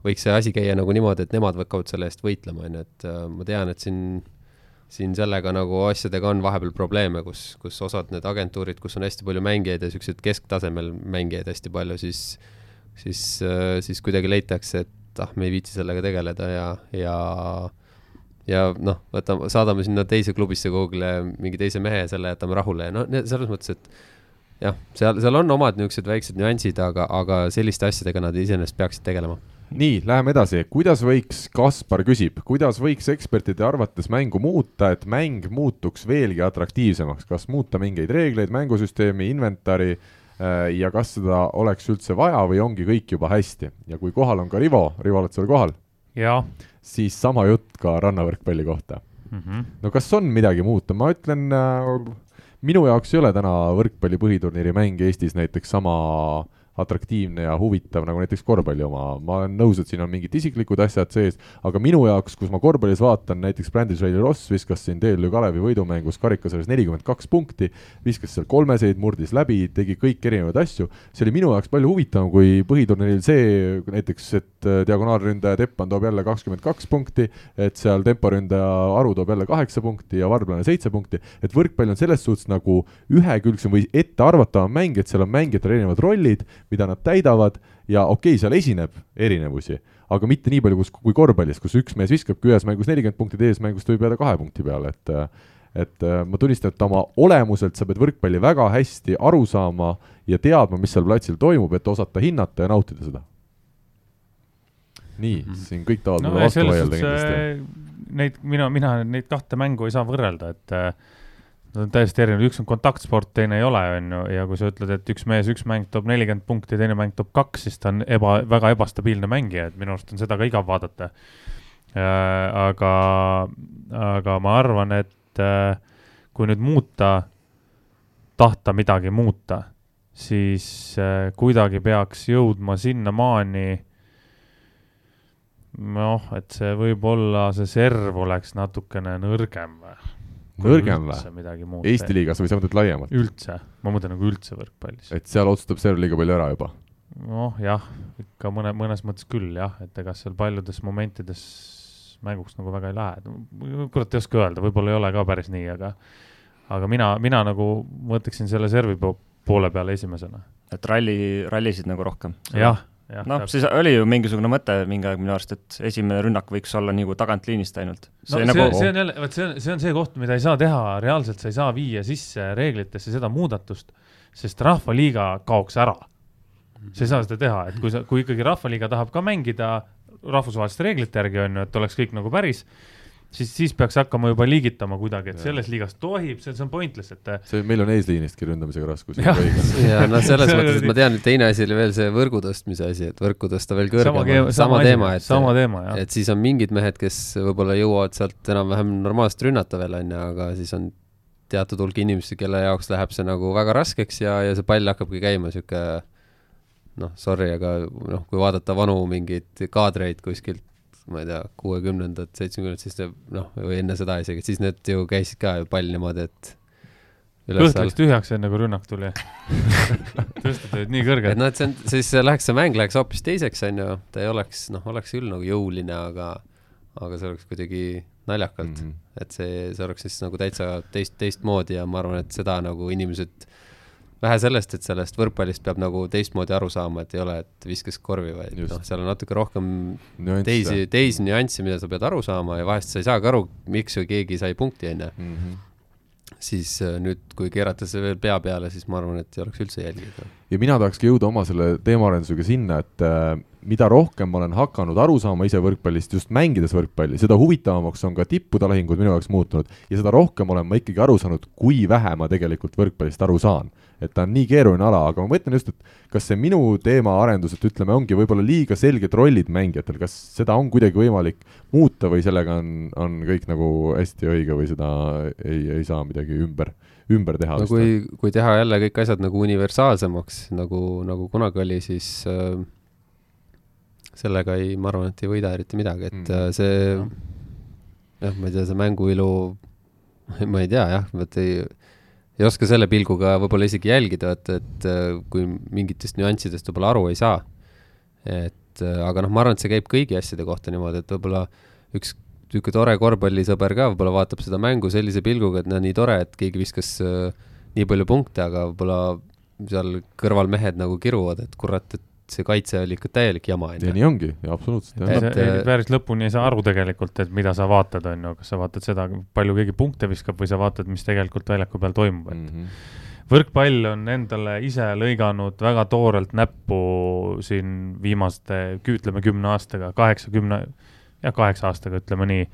võiks see asi käia nagu niimoodi, et nemad hakkavad selle eest võitlema, on ju, et äh, ma tean, et siin siin sellega nagu asjadega on vahepeal probleeme, kus, kus osad need agentuurid, kus on hästi palju mängijaid ja niisuguseid kesktasemel mängijaid hästi palju, siis siis, äh, siis kuidagi leitakse, et ah, me ei viitsi sellega tegeleda ja, ja ja noh, võtame, saadame sinna teise klubisse kuhugile mingi teise mehe ja selle jätame rahule ja noh, selles mõttes, et jah, seal, seal on omad niisugused väiksed nüansid, aga, aga selliste asjadega nad iseenesest peaksid tegelema. nii, läheme edasi, kuidas võiks, Kaspar küsib, kuidas võiks ekspertide arvates mängu muuta, et mäng muutuks veelgi atraktiivsemaks, kas muuta mingeid reegleid, mängusüsteemi, inventari äh, ja kas seda oleks üldse vaja või ongi kõik juba hästi ja kui kohal on ka Rivo, Rivo, oled sa kohal? jah. siis sama jutt ka rannavõrkpalli kohta mm. -hmm. no kas on midagi muuta, ma ütlen äh, minu jaoks ei ole täna võrkpalli põhiturniiri mäng Eestis näiteks sama äh, atraktiivne ja huvitav nagu näiteks korvpalli oma, ma olen nõus, et siin on mingid isiklikud asjad sees, aga minu jaoks, kus ma korvpallis vaatan, näiteks Brandis Reili Ross viskas siin TLÜ Kalevi võidumängus karikasarjas nelikümmend kaks punkti, viskas seal kolmeseid, murdis läbi, tegi kõiki erinevaid asju, see oli minu jaoks palju huvitavam kui põhiturniiril see näiteks, et äh, diagonaalründaja Teppan toob jälle kakskümmend kaks punkti, et seal temporündaja Aru toob jälle kaheksa punkti ja varblane seitse punkti, et võrkpall on selles suhtes nagu ühekülgsem või ettearvatavam mäng, et seal on mängijatel erinevad rollid, mida nad täidavad ja okei okay,, seal esineb erinevusi, aga mitte nii palju, kus, kui korvpallis, kus üks mees viskabki ühes mängus nelikümmend punkti, teises mängus võib jääda kahe punkti peale, et et ma tunnistan, et oma olemuselt sa pead võrkpalli väga hästi aru saama ja teadma, mis seal platsil toimub, et osata hinnata ja nautida seda nii Mhm. siin kõik tahavad no mulle vastu vaielda kindlasti. äh, neid, mina, mina neid kahte mängu ei saa võrrelda, et äh, nad on täiesti erinevad, üks on kontaktsport, teine ei ole, on ju, ja kui sa ütled, et üks mees, üks mäng toob nelikümmend punkti, teine mäng toob kaks, siis ta on eba, väga ebastabiilne mängija, et minu arust on seda ka igav vaadata. aga, aga ma arvan, et äh, kui nüüd muuta, tahta midagi muuta, siis äh, kuidagi peaks jõudma sinnamaani noh, et see võib-olla see serv oleks natukene nõrgem või? Nõrgem või? midagi muud Eesti liigas või sa mõtled laiemalt? üldse, ma mõtlen nagu üldse võrkpallis. et seal otsustab serv liiga palju ära juba? noh, jah, ikka mõne, mõnes mõttes küll jah, et ega seal paljudes momentides mänguks nagu väga ei lähe. kurat ei oska öelda, võib-olla ei ole ka päris nii, aga aga mina, mina nagu mõtleksin selle servi po poole peale esimesena. et ralli, rallisid nagu rohkem. jah. noh, siis oli ju mingisugune mõte mingi aeg minu arust, et esimene rünnak võiks olla nagu tagantliinist ainult. no see nagu see on jälle, vot see on, see on see koht, mida ei saa teha, reaalselt sa ei saa viia sisse reeglitesse seda muudatust, sest Rahvaliiga kaoks ära. sa ei saa seda teha, et kui sa, kui ikkagi Rahvaliiga tahab ka mängida rahvusvaheliste reeglite järgi, on ju, et oleks kõik nagu päris, siis, siis peaks hakkama juba liigitama kuidagi, et selles liigas tohib, see, see on pointless, et see, meil on eesliinistki ründamisega raskusi. Ja noh, selles mõttes, et ma tean, et teine asi oli veel see võrgu tõstmise asi, et võrku tõsta veel sama, kõrgemale, sama teema, et sama teema, jah. et siis on mingid mehed, kes võib-olla jõuavad sealt enam-vähem normaalselt rünnata veel, on ju, aga siis on teatud hulk inimesi, kelle jaoks läheb see nagu väga raskeks ja, ja see pall hakkabki käima sihuke noh, sorry, aga noh, kui vaadata vanu mingeid kaadreid kuskilt, ma ei tea, kuuekümnendad, seitsmekümnendad, siis noh, või enne seda isegi, siis need ju käisid ka ju pall niimoodi, et üles kõht läks tühjaks, enne kui rünnak tuli. tõsteti olid nii kõrged et. noh, et see on, siis läheks see mäng läheks hoopis teiseks, on ju, ta ei oleks, noh, oleks küll nagu jõuline, aga aga see oleks kuidagi naljakalt mm. -hmm. et see, see oleks siis nagu täitsa teist, teistmoodi ja ma arvan, et seda nagu inimesed vähe sellest, et sellest võrkpallist peab nagu teistmoodi aru saama, et ei ole, et viskas korvi, vaid noh, seal on natuke rohkem Nüansse. teisi, teisi nüansse, mida sa pead aru saama ja vahest sa ei saagi aru, miks ju keegi sai punkti, on ju. Mhm. siis äh, nüüd, kui keerata see veel pea peale, siis ma arvan, et ei oleks üldse jälgida. ja mina tahakski jõuda oma selle teemaarendusega sinna, et äh, mida rohkem ma olen hakanud aru saama ise võrkpallist, just mängides võrkpalli, seda huvitavamaks on ka tippude lahingud minu jaoks muutunud ja seda rohkem olen ma ikkagi aru saanud, kui vähe ma tegelikult võrkpallist aru saan. Et ta on nii keeruline ala, aga ma mõtlen just, et kas see minu teemaarendus, et ütleme, ongi võib-olla liiga selged rollid mängijatel, kas seda on kuidagi võimalik muuta või sellega on, on kõik nagu hästi õige või seda ei, ei saa midagi ümber, ümber teha no kui, kui teha jälle kõik asjad nagu universaalsemaks, nagu, nagu kunagi oli, siis äh, sellega ei, ma arvan, et ei võida eriti midagi, et Mm. mm. see jah, ma ei tea, see mänguilu, ma ei tea jah, vot ei, ei oska selle pilguga võib-olla isegi jälgida, et, et äh, kui mingitest nüanssidest võib-olla aru ei saa. et äh, aga noh, ma arvan, et see käib kõigi asjade kohta niimoodi, et võib-olla üks niisugune tore korvpallisõber ka võib-olla vaatab seda mängu sellise pilguga, et no nii tore, et keegi viskas äh, nii palju punkte, aga võib-olla seal kõrval mehed nagu kiruvad, et kurat, et see kaitse oli ikka täielik jama, ja onju. nii ongi, ja absoluutselt. Et, äh, päris lõpuni ei saa aru tegelikult, et mida sa vaatad, on ju, kas sa vaatad seda, palju keegi punkte viskab või sa vaatad, mis tegelikult väljaku peal toimub, et Mhm. võrkpall on endale ise lõiganud väga toorelt näppu siin viimaste, ütleme kümne aastaga, kaheksa, kümne, jah, kaheksa aastaga, ütleme nii.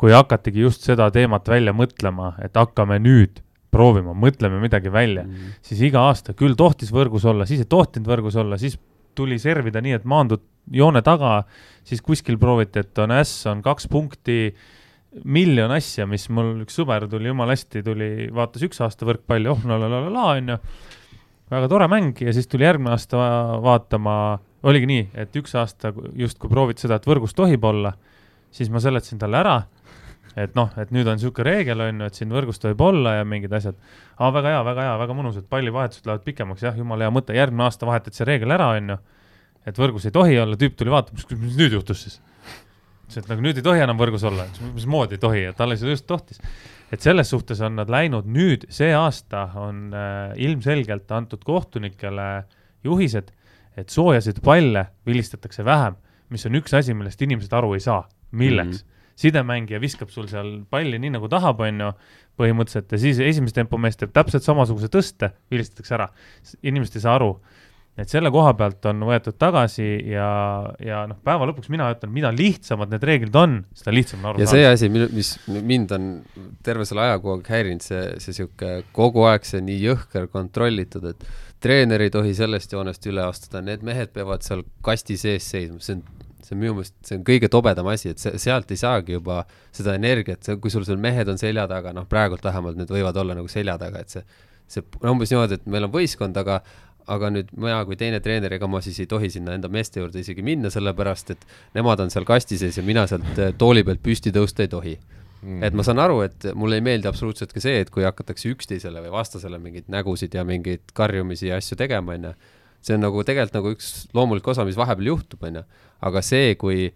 kui hakatigi just seda teemat välja mõtlema, et hakkame nüüd proovima, mõtleme midagi välja, Mm. siis iga aasta küll tohtis võrgus olla, siis ei tohtinud võrgus olla, siis tuli servida nii, et maandud joone taga, siis kuskil prooviti, et on äss, on kaks punkti, miljon asja, mis mul üks sõber tuli jumala hästi, tuli, vaatas üks aasta võrkpalli, oh la la la la la onju, väga tore mäng ja siis tuli järgmine aasta va- vaatama, oligi nii, et üks aasta justkui prooviti seda, et võrgus tohib olla, siis ma seletasin talle ära, et noh, et nüüd on niisugune reegel on ju, et siin võrgus tohib olla ja mingid asjad. aa, väga hea, väga hea, väga mõnus, et pallivahetused lähevad pikemaks, jah, jumala hea mõte, järgmine aasta vahetad see reegel ära, on ju. et võrgus ei tohi olla, tüüp tuli vaatama, mis nüüd juhtus siis. ütles, et nagu nüüd ei tohi enam võrgus olla, mismoodi ei tohi, et alles just tohtis. et selles suhtes on nad läinud nüüd, see aasta on äh, ilmselgelt antud kohtunikele juhised, et soojasid palle vilistatakse vähem, mis on üks asi, millest inimesed aru ei saa, milleks mm. -hmm sidemängija viskab sul seal palli nii nagu tahab, on ju, põhimõtteliselt ja siis esimese tempo mees teeb täpselt samasuguse tõste, vilistatakse ära. inimesed ei saa aru, et selle koha pealt on võetud tagasi ja, ja noh, päeva lõpuks mina ütlen, mida lihtsamad need reeglid on, seda lihtsam on aru ja see asi, mis mind on terve selle aja kogu aeg häirinud, see, see sihuke kogu aeg see nii jõhker kontrollitud, et treener ei tohi sellest joonest üle astuda, need mehed peavad seal kasti sees seisma, see on see on minu meelest, see on kõige tobedam asi, et see, sealt ei saagi juba seda energiat, kui sul seal mehed on selja taga, noh, praegult vähemalt need võivad olla nagu selja taga, et see, see umbes niimoodi, et meil on võistkond, aga aga nüüd mina kui teine treener, ega ma siis ei tohi sinna enda meeste juurde isegi minna, sellepärast et nemad on seal kasti sees ja mina sealt eh, tooli pealt püsti tõusta ei tohi. Mm.. et ma saan aru, et mulle ei meeldi absoluutselt ka see, et kui hakatakse üksteisele või vastasele mingeid nägusid ja mingeid karjumisi ja asju tegema, onju see on nagu tegelikult nagu üks loomulik osa, mis vahepeal juhtub, onju. aga see, kui,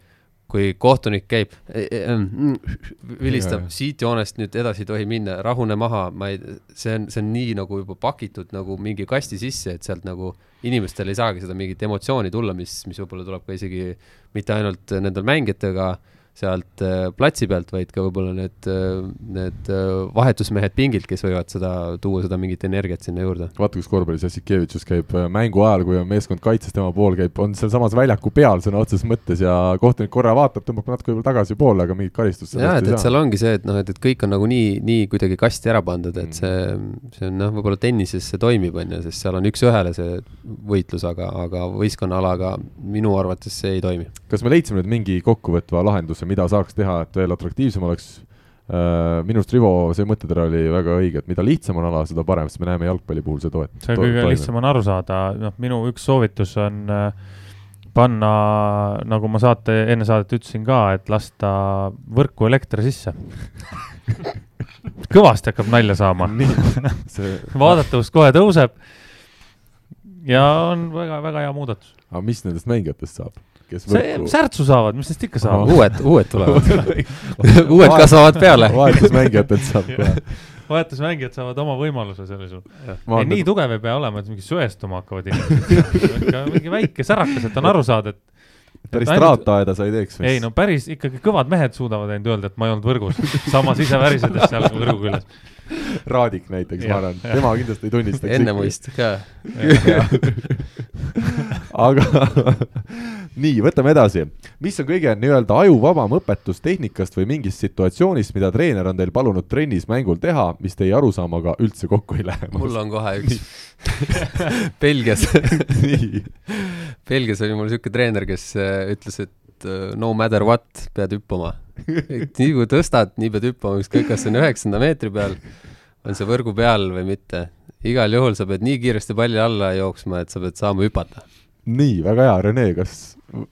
kui kohtunik käib, e, e, mm, vilistab, siit joonest nüüd edasi ei tohi minna, rahune maha, ma ei, see on, see on nii nagu juba pakitud nagu mingi kasti sisse, et sealt nagu inimestel ei saagi seda mingit emotsiooni tulla, mis, mis võib-olla tuleb ka isegi mitte ainult nendel mängijatega sealt äh, platsi pealt, vaid ka võib-olla need, äh, need äh, vahetusmehed pingilt, kes võivad seda, tuua seda mingit energiat sinna juurde. vaata, kus korvpallis Jassikevitšus käib mängu ajal, kui on meeskond kaitses tema pool, käib, on sealsamas väljaku peal sõna otseses mõttes ja kohtunik korra vaatab, tõmbab natuke võib-olla tagasi poole, aga mingit karistust jaa, et, et seal ongi see, et noh, et, et kõik on nagu nii, nii kuidagi kasti ära pandud, et mm. see, see on noh, võib-olla tennises see toimib, on ju, sest seal on üks-ühele see võitlus, aga, aga võistkonnaalaga minu arvates see ei toimi. kas me leidsime nüüd mingi kokkuvõtva lahenduse, lahenduse, mida saaks teha, et veel atraktiivsem oleks äh, minu arust Rivo see mõttetera oli väga õige, et mida lihtsam on ala, seda parem, sest me näeme jalgpalli puhul see toet-. see kõige toime. lihtsam on aru saada, noh, minu üks soovitus on äh, panna, nagu ma saate, enne saadet ütlesin ka, et lasta võrku elekter sisse kõvasti hakkab nalja saama see... vaadatavus kohe tõuseb ja on väga-väga hea muudatus. aga mis nendest mängijatest saab? Kes see, särtsu saavad, mis neist ikka saab? uued, uued tulevad uued kasvavad peale vahetusmängijatelt saab kohe vahetusmängijad saavad oma võimaluse sellisel juhul. ei, nii tugev ei pea olema, et mingi söestuma hakkavad inimesed mingi väike särakas, et on aru saada, et päris traataeda sa ei teeks vist? ei no päris ikkagi kõvad mehed suudavad ainult öelda, et ma ei olnud võrgus, samas ise värisedes seal võrgu küljes Raadik näiteks, ma arvan, tema kindlasti ei tunnistaks. ennemuist ka. aga nii, võtame edasi. mis on kõige nii-öelda ajuvabam õpetus tehnikast või mingist situatsioonist, mida treener on teil palunud trennis mängul teha, mis teie arusaamaga üldse kokku ei lähe? mul on kohe üks Belgias Belgias oli mul niisugune treener, kes äh, ütles, et äh, no matter what, pead hüppama nii kui tõstad, nii pead hüppama, ükskõik, kas see on üheksanda meetri peal, on see võrgu peal või mitte. igal juhul sa pead nii kiiresti palli alla jooksma, et sa pead saama hüpata. Nii, väga hea, Rene, kas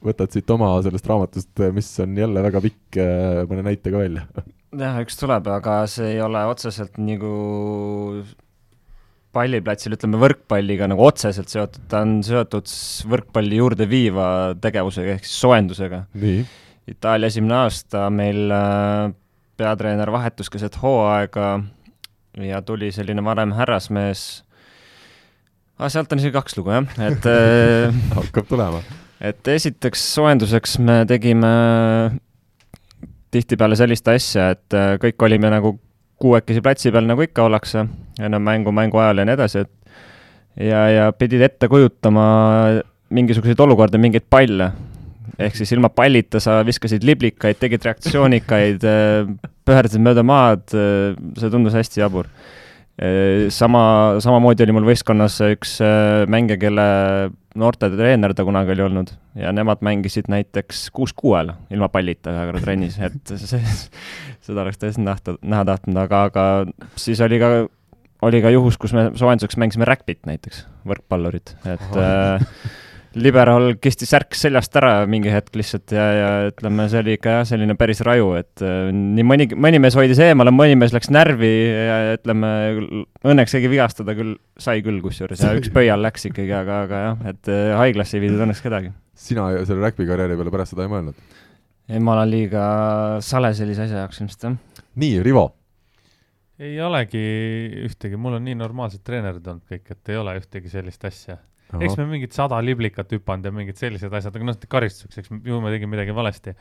võtad siit oma sellest raamatust, mis on jälle väga pikk, äh, mõne näite ka välja? jah, üks tuleb, aga see ei ole otseselt nagu palliplatsil, ütleme võrkpalliga nagu otseselt seotud, ta on seotud võrkpalli juurde viiva tegevusega ehk siis soojendusega. Itaalia esimene aasta meil äh, peatreener vahetus keset hooaega ja tuli selline vanem härrasmees ah,, sealt on isegi kaks lugu, jah, et äh, hakkab tulema. et esiteks soojenduseks me tegime tihtipeale sellist asja, et äh, kõik olime nagu kuuekesi platsi peal, nagu ikka ollakse, enne mängu, mängu ajal ja nii edasi, et ja, ja pidid ette kujutama mingisuguseid olukordi, mingeid palle ehk siis ilma pallita sa viskasid liblikaid, tegid reaktsioonikaid, äh, pöördasid mööda maad, see tundus hästi jabur. Äh, sama, samamoodi oli mul võistkonnas üks mängija, kelle noortetreener ta kunagi oli olnud. Ja nemad mängisid näiteks kuus kuuel ilma pallita ühe korra trennis, et see, seda oleks tõesti nähta, näha tahtnud, aga, aga siis oli ka, oli ka juhus, kus me soojenduseks mängisime räkpit näiteks, võrkpallurid, et äh, liberaal kistis särk seljast ära mingi hetk lihtsalt ja, ja ütleme, see oli ikka jah, selline päris raju, et äh, nii mõni, mõni mees hoidis eemale, mõni mees läks närvi ja ütleme, õnneks keegi vigastada küll sai küll kusjuures ja üks pöial läks ikkagi, aga, aga jah, et äh, haiglasse ei viidud õnneks kedagi. sina selle räkpi karjääri peale pärast seda ei mõelnud? ei, ma olen liiga sale sellise asja jaoks ilmselt, jah. nii, Rivo ei olegi ühtegi, mul on nii normaalsed treenerid olnud kõik, et ei ole ühtegi sellist asja eks me mingid sada liblikat hüpanud ja mingid sellised asjad, aga noh, karistuseks, eks ju ma tegin midagi valesti.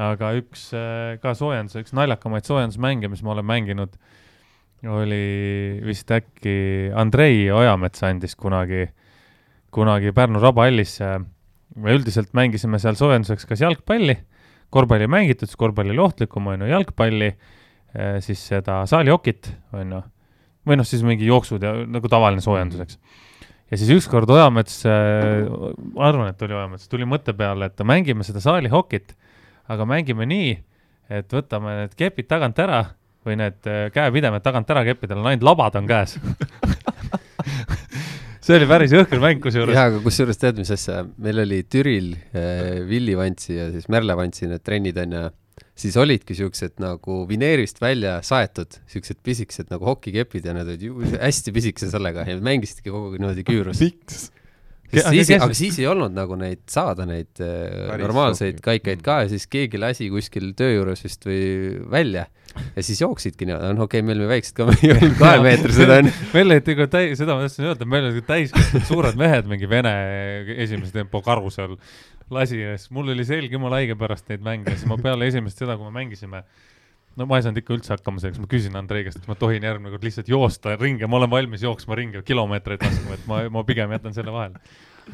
aga üks äh, ka soojendus, üks naljakamaid soojendusmänge, mis ma olen mänginud, oli vist äkki Andrei Ojamets andis kunagi kunagi Pärnu Rabahallis äh, me üldiselt mängisime seal soojenduseks kas jalgpalli, korvpalli ei mängitud, sest korvpall oli ohtlikum, on ju, jalgpalli, siis seda saalihokit, on ju, või noh, siis mingi jooksud ja nagu tavaline soojendus, eks ja siis ükskord Ojamets äh,, arvan, et oli Ojamets, tuli mõtte peale, et mängime seda saalihokit, aga mängime nii, et võtame need kepid tagant ära või need äh, käepidemed tagant ära keppidel, ainult labad on käes see oli päris jõhker mäng kusjuures. jaa, aga kusjuures tead, mis asja, meil oli Türil äh, Villi Vantsi ja siis Merle Vantsi need trennid on ju siis olidki siuksed nagu vineerist välja saetud, siuksed pisikesed nagu hokikepid ja need olid ju hästi pisikese sellega ja mängisidki kogu aeg niimoodi küürus. miks? siis, aga siis ei olnud nagu neid saada, neid äh, Päris normaalseid sobi. kaikaid ka ja siis keegi lasi kuskil töö juures vist või välja ja siis jooksidki niimoodi, no okei okay,, me olime väiksed ka, me ei olnud kahemeetrised onju. meil olid nagu täis, seda ma tahtsin öelda, meil olid täiskasvanud suured mehed, mingi vene esimese tempo karu seal lasi ja siis mul oli selg jumala haige pärast neid mänge siis ma peale esimest seda, kui me mängisime, no ma ei saanud ikka üldse hakkama selleks, ma küsin Andrei käest, kas ma tohin järgmine kord lihtsalt joosta ringi, ma olen valmis jooksma ringi, kilomeetreid laskma, et ma, ma pigem jätan selle vahele.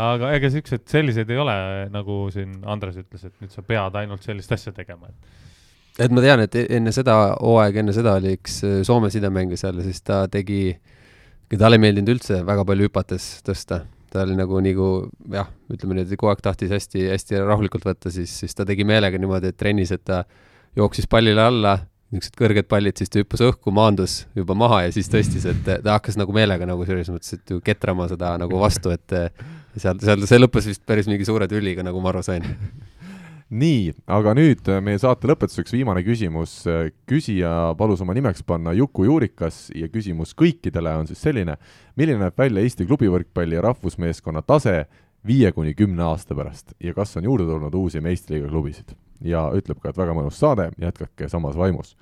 aga ega siukseid, selliseid ei ole, nagu siin Andres ütles, et nüüd sa pead ainult sellist asja tegema, et et ma tean, et enne seda hooaega, enne seda oli üks äh, Soome sidemängija seal ja siis ta tegi, talle ei meeldinud üldse väga palju hüpates tõsta ta oli nagu, nagu jah, ütleme niimoodi, kogu aeg tahtis hästi-hästi rahulikult võtta, siis, siis ta tegi meelega niimoodi, et trennis, et ta jooksis pallile alla, niisugused kõrged pallid, siis ta hüppas õhku, maandus juba maha ja siis tõstis, et ta hakkas nagu meelega nagu selles mõttes, et ju ketrama seda nagu vastu, et seal, seal see lõppes vist päris mingi suure tüliga, nagu ma aru sain nii, aga nüüd äh, meie saate lõpetuseks viimane küsimus. Äh, küsija palus oma nimeks panna Juku Juurikas ja küsimus kõikidele on siis selline, milline näeb välja Eesti klubivõrkpalli rahvusmeeskonna tase viie kuni kümne aasta pärast ja kas on juurde tulnud uusi meistriliiga klubisid? ja ütleb ka, et väga mõnus saade, jätkake samas vaimus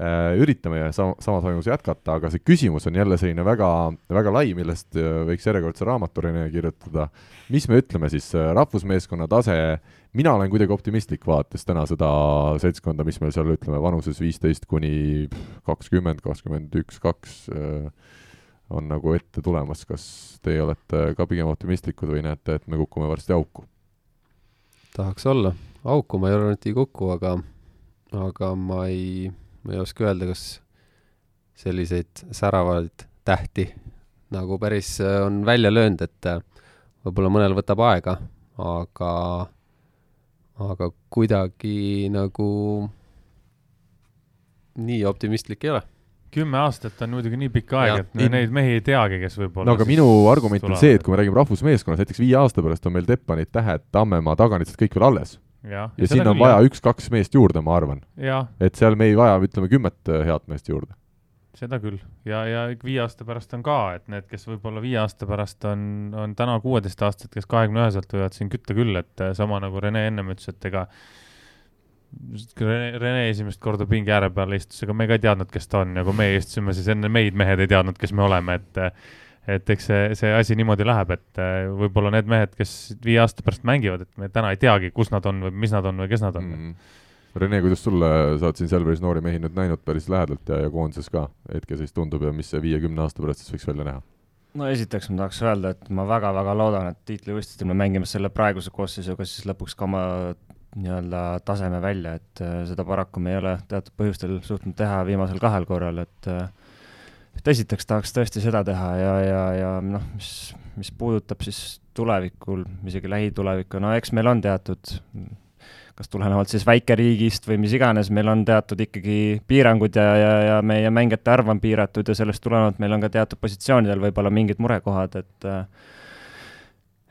Äh, üritame sama, samas vaimus jätkata, aga see küsimus on jälle selline väga, väga lai, millest võiks järjekordse raamatu Rene kirjutada. mis me ütleme siis, rahvusmeeskonna tase, mina olen kuidagi optimistlik, vaadates täna seda seltskonda, mis meil seal ütleme, vanuses viisteist kuni kakskümmend, kakskümmend üks, kaks on nagu ette tulemas, kas teie olete ka pigem optimistlikud või näete, et me kukume varsti auku? tahaks olla, auku ma ei arva, et ei kuku, aga, aga ma ei ma ei oska öelda, kas selliseid säravaid tähti nagu päris äh, on välja löönud, et äh, võib-olla mõnel võtab aega, aga, aga kuidagi nagu nii optimistlik ei ole. Kümme aastat on muidugi nii pikk aeg, et in... neid mehi ei teagi, kes võib-olla no aga minu argument on see, et kui me räägime rahvusmeeskonnast, näiteks viie aasta pärast on meil Teppanid, Tähed, Tammemaa, Taganitsad kõik veel alles. Ja, ja sinna on vaja üks-kaks meest juurde, ma arvan. et seal me ei vaja, ütleme, kümmet äh, head meest juurde. Seda küll ja, ja viie aasta pärast on ka, et need, kes võib-olla viie aasta pärast on, on täna kuueteistaastased, kes kahekümne üheselt võivad siin kütta küll, et äh, sama nagu Rene ennem ütles, et ega Rene, Rene esimest korda pingi ääre peal istus, ega me ka ei teadnud, kes ta on ja kui me istusime, siis enne meid mehed ei teadnud, kes me oleme, et et eks see, see asi niimoodi läheb, et äh, võib-olla need mehed, kes viie aasta pärast mängivad, et me täna ei teagi, kus nad on või mis nad on või kes nad on mm. -hmm. Rene, kuidas sulle, sa oled siin Selveris noori mehi nüüd näinud päris lähedalt ja, ja koondises ka, hetkeseis tundub ja mis see viiekümne aasta pärast siis võiks välja näha? no esiteks ma tahaks öelda, et ma väga-väga loodan, et tiitlivõistlustel me mängime selle praeguse koosseisuga siis lõpuks ka oma nii-öelda taseme välja, et äh, seda paraku me ei ole teatud põhjustel suutnud teha viimasel kahel korral, et äh, et esiteks tahaks tõesti seda teha ja, ja, ja noh, mis, mis puudutab siis tulevikul, isegi lähitulevikku, no eks meil on teatud kas tulenevalt siis väikeriigist või mis iganes, meil on teatud ikkagi piirangud ja, ja, ja meie mängijate arv on piiratud ja sellest tulenevalt meil on ka teatud positsioonidel võib-olla mingid murekohad, et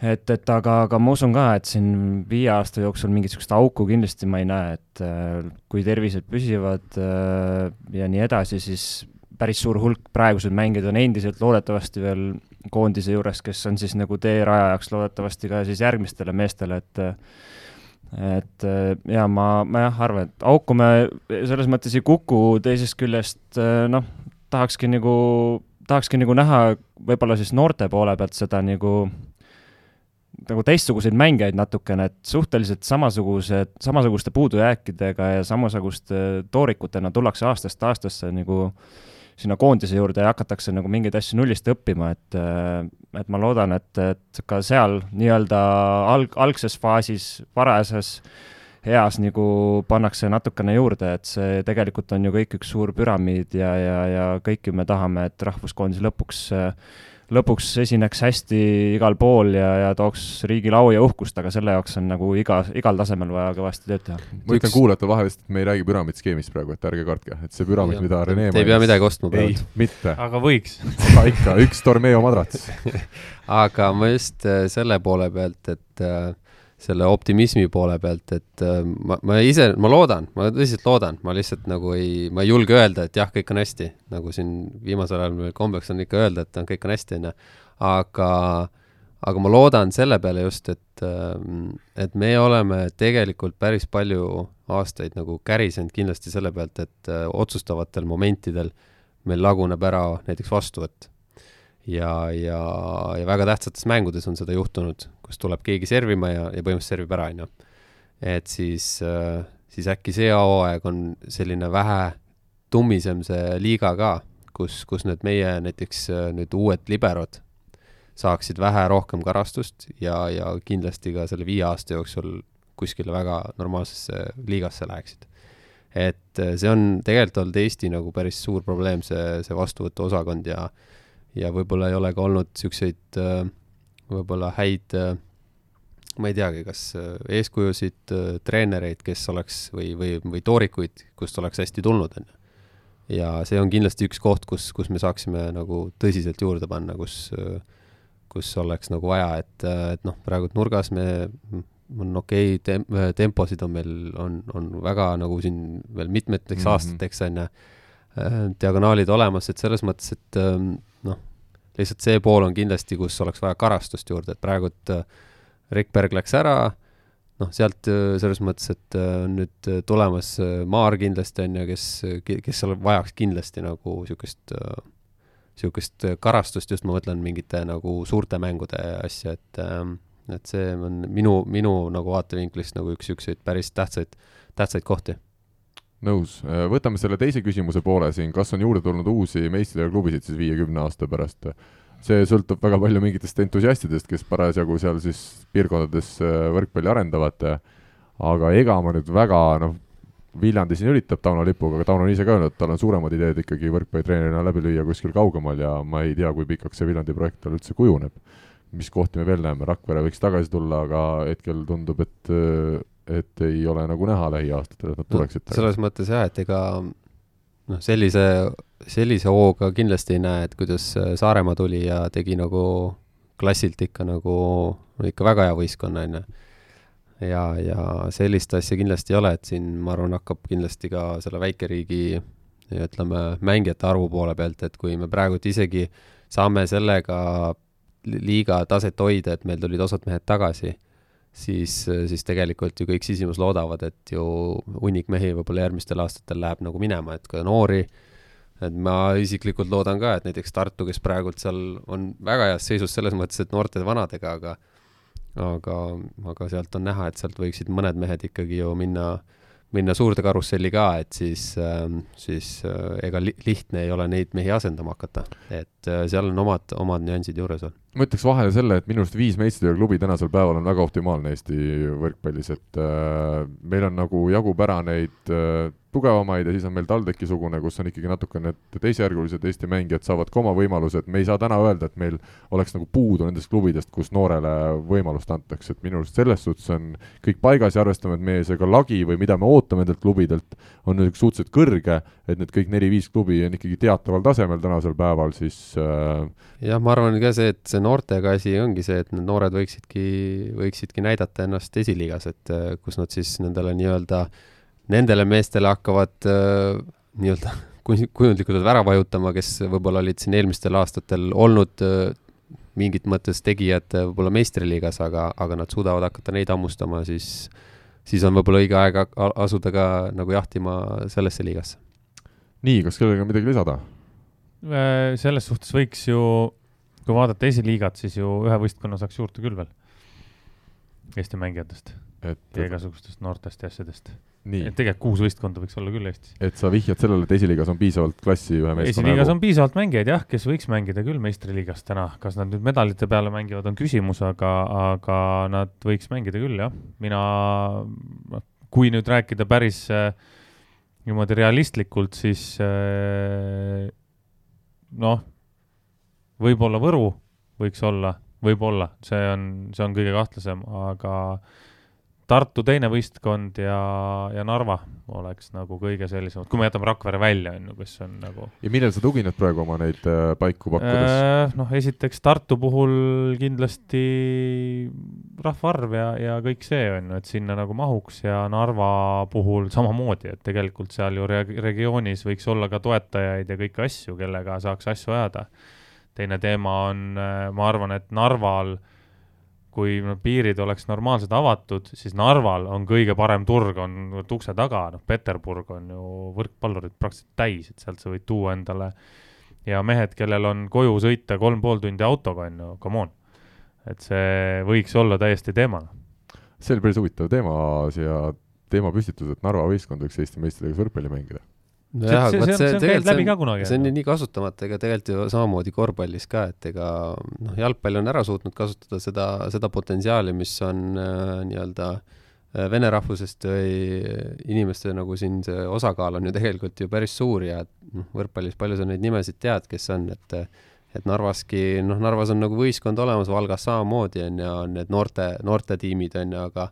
et, et aga, aga ma usun ka, et siin viie aasta jooksul mingit niisugust auku kindlasti ma ei näe, et kui tervised püsivad ja nii edasi, siis päris suur hulk praeguseid mängijaid on endiselt loodetavasti veel koondise juures, kes on siis nagu teerajajaks loodetavasti ka siis järgmistele meestele, et et ja ma, ma jah arvan, et auku me selles mõttes ei kuku, teisest küljest noh, tahakski nagu, tahakski nagu näha võib-olla siis noorte poole pealt seda nagu nagu teistsuguseid mängijaid natukene, et suhteliselt samasugused, samasuguste puudujääkidega ja samasuguste toorikutena tullakse aastast aastasse nagu sinna koondise juurde ja hakatakse nagu mingeid asju nullist õppima, et, et ma loodan, et, et ka seal nii-öelda alg, algses faasis, varajases eas nagu pannakse natukene juurde, et see tegelikult on ju kõik üks suur püramiid ja, ja, ja kõik ju me tahame, et rahvuskoondis lõpuks äh, lõpuks esineks hästi igal pool ja, ja tooks riigile au ja uhkust, aga selle jaoks on nagu iga, igal tasemel vaja kõvasti tööd teha. ma ütlen kuulajatele vahel lihtsalt, et me ei räägi püramiidskeemist praegu, et ärge kartke, et see püramiid, mida Rene Te ei pea midagi ostma praegu. ei, mitte. aga võiks aga ikka, üks Tormeo madrats aga ma just äh, selle poole pealt, et äh, selle optimismi poole pealt, et äh, ma, ma ise, ma loodan, ma tõsiselt loodan, ma lihtsalt nagu ei, ma ei julge öelda, et jah, kõik on hästi, nagu siin viimasel ajal meil kombeks on ikka öelda, et on, kõik on hästi, on ju, aga aga ma loodan selle peale just, et, äh, et me oleme tegelikult päris palju aastaid nagu kärisenud kindlasti selle pealt, et äh, otsustavatel momentidel meil laguneb ära näiteks vastuvõtt. Ja, ja, ja väga tähtsates mängudes on seda juhtunud, kus tuleb keegi servima ja, ja põhimõtteliselt servib ära, on ju. et siis, äh, siis äkki see hooaeg on selline vähe tummisem see liiga ka, kus, kus need meie näiteks äh, nüüd uued liberod saaksid vähe rohkem karastust ja, ja kindlasti ka selle viie aasta jooksul kuskile väga normaalsesse liigasse läheksid. et äh, see on tegelikult olnud Eesti nagu päris suur probleem, see, see vastuvõtuosakond ja ja võib-olla ei ole ka olnud niisuguseid äh, võib-olla häid, äh, ma ei teagi, kas äh, eeskujusid, treenereid, kes oleks või, või, või toorikuid, kust oleks hästi tulnud, on ju. ja see on kindlasti üks koht, kus, kus me saaksime nagu tõsiselt juurde panna, kus, kus oleks nagu vaja, et, et noh, praegu nurgas me, on okei okay, tem-, temposid on meil, on, on väga nagu siin veel mitmeteks mm -hmm. aastateks, on ju, diagonaalid olemas, et selles mõttes, et ähm, lihtsalt see pool on kindlasti, kus oleks vaja karastust juurde, et praegu, et äh, Rikberg läks ära, noh, sealt äh, selles mõttes, et äh, on nüüd tulemas Maar kindlasti, on ju, kes, kes seal vajaks kindlasti nagu niisugust niisugust karastust, just ma mõtlen mingite nagu suurte mängude asja, et ähm, et see on minu, minu nagu vaatevinklist nagu üks niisuguseid päris tähtsaid, tähtsaid kohti nõus, võtame selle teise küsimuse poole siin, kas on juurde tulnud uusi meistriliiga klubisid siis viiekümne aasta pärast? see sõltub väga palju mingitest entusiastidest, kes parasjagu seal siis piirkondades äh, võrkpalli arendavad, aga ega ma nüüd väga noh, Viljandi siin üritab Tauno lipuga, aga Tauno on ise ka öelnud, et tal on suuremad ideed ikkagi võrkpallitreenerina läbi lüüa kuskil kaugemal ja ma ei tea, kui pikaks see Viljandi projekt tal üldse kujuneb. mis kohti me veel näeme, Rakvere võiks tagasi tulla, aga hetkel tundub, et et ei ole nagu näha lähiaastatel, et nad tuleksid no,. selles mõttes jah, et ega noh, sellise, sellise hooga kindlasti ei näe, et kuidas äh, Saaremaa tuli ja tegi nagu klassilt ikka nagu, no ikka väga hea võistkonna, on ju. ja, ja sellist asja kindlasti ei ole, et siin ma arvan, hakkab kindlasti ka selle väikeriigi ütleme, mängijate arvu poole pealt, et kui me praegult isegi saame sellega liiga taset hoida, et meil tulid osad mehed tagasi siis, siis tegelikult ju kõik sisimas loodavad, et ju hunnik mehi võib-olla järgmistel aastatel läheb nagu minema, et ka noori, et ma isiklikult loodan ka, et näiteks Tartu, kes praegult seal on väga heas seisus selles mõttes, et noorte-vanadega, aga aga, aga sealt on näha, et sealt võiksid mõned mehed ikkagi ju minna minna suurde karusselli ka, et siis, ähm, siis äh, ega li lihtne ei ole neid mehi asendama hakata, et äh, seal on omad, omad nüansid juures veel. Ma ütleks vahele selle, et minu arust viis meistriliiga klubi tänasel päeval on väga optimaalne Eesti võrkpallis, et äh, meil on nagu jagub ära neid äh, tugevamaid ja siis on meil TalTechi-sugune, kus on ikkagi natuke need teisejärgulised Eesti mängijad saavad ka oma võimalused, me ei saa täna öelda, et meil oleks nagu puudu nendest klubidest, kus noorele võimalust antakse, et minu arust selles suhtes on kõik paigas ja arvestame, et meie see ka lagi või mida me ootame nendelt klubidelt, on nüüd suhteliselt kõrge, et need kõik neli-viis klubi on ikkagi teataval tasemel tänasel päeval, siis äh... jah, ma arvan ka see, et see noortega asi ongi see, et need noored võiksidki, võiksidki näidata ennast esiliigas, et äh, kus nad siis nendele nii-öelda nendele meestele hakkavad äh, nii-öelda kujundlikult ära vajutama, kes võib-olla olid siin eelmistel aastatel olnud äh, mingit mõttes tegijad võib-olla meistriliigas, aga, aga nad suudavad hakata neid hammustama, siis, siis on võib-olla õige aeg asuda ka nagu jahtima sellesse liigasse. nii, kas kellelgi on midagi lisada? Selles suhtes võiks ju, kui vaadata esiliigat, siis ju ühe võistkonna saaks juurde küll veel. Eesti mängijatest et ja igasugustest noortest ja asjadest. Et, tegelikult kuus võistkonda võiks olla küll Eestis. et sa vihjad sellele, et esiliigas on piisavalt klassi ühe meeskonna esiliigas on piisavalt mängijaid jah, kes võiks mängida küll meistriliigas täna, kas nad nüüd medalite peale mängivad, on küsimus, aga, aga nad võiks mängida küll jah, mina, kui nüüd rääkida päris äh, niimoodi realistlikult, siis äh, noh, võib-olla Võru võiks olla, võib-olla, see on, see on kõige kahtlasem, aga Tartu teine võistkond ja, ja Narva oleks nagu kõige sellisemad, kui me jätame Rakvere välja, on ju, kes on nagu ja millele sa tugined praegu oma neid äh, paiku pakkudes? Äh, noh, esiteks Tartu puhul kindlasti rahvaarv ja, ja kõik see on ju, et sinna nagu mahuks ja Narva puhul samamoodi, et tegelikult seal ju re- regioonis võiks olla ka toetajaid ja kõiki asju, kellega saaks asju ajada. Teine teema on, ma arvan, et Narval kui no, piirid oleks normaalselt avatud, siis Narval on kõige parem turg, on ukse taga, noh, Peterburg on ju võrkpallurid praktiliselt täis, et sealt sa võid tuua endale ja mehed, kellel on koju sõita kolm pool tundi autoga, on ju, come on. et see võiks olla täiesti teemana. see oli päris huvitav teema siia teemapüstitus, et Narva võistkond võiks Eesti meistriliigas võrkpalli mängida. See, aga see, vot see, see on läbi tegelikult ka kunagi. see on ju nii kasutamata, ega tegelikult ju samamoodi korvpallis ka, et ega noh, jalgpall on ära suutnud kasutada seda, seda potentsiaali, mis on äh, nii-öelda äh, vene rahvusest või inimeste nagu siin see osakaal on ju tegelikult ju päris suur ja noh, võrkpallis palju sa neid nimesid tead, kes on, et et Narvaski, noh, Narvas on nagu võistkond olemas, Valgas samamoodi on ju, on need noorte, noortetiimid on ju, aga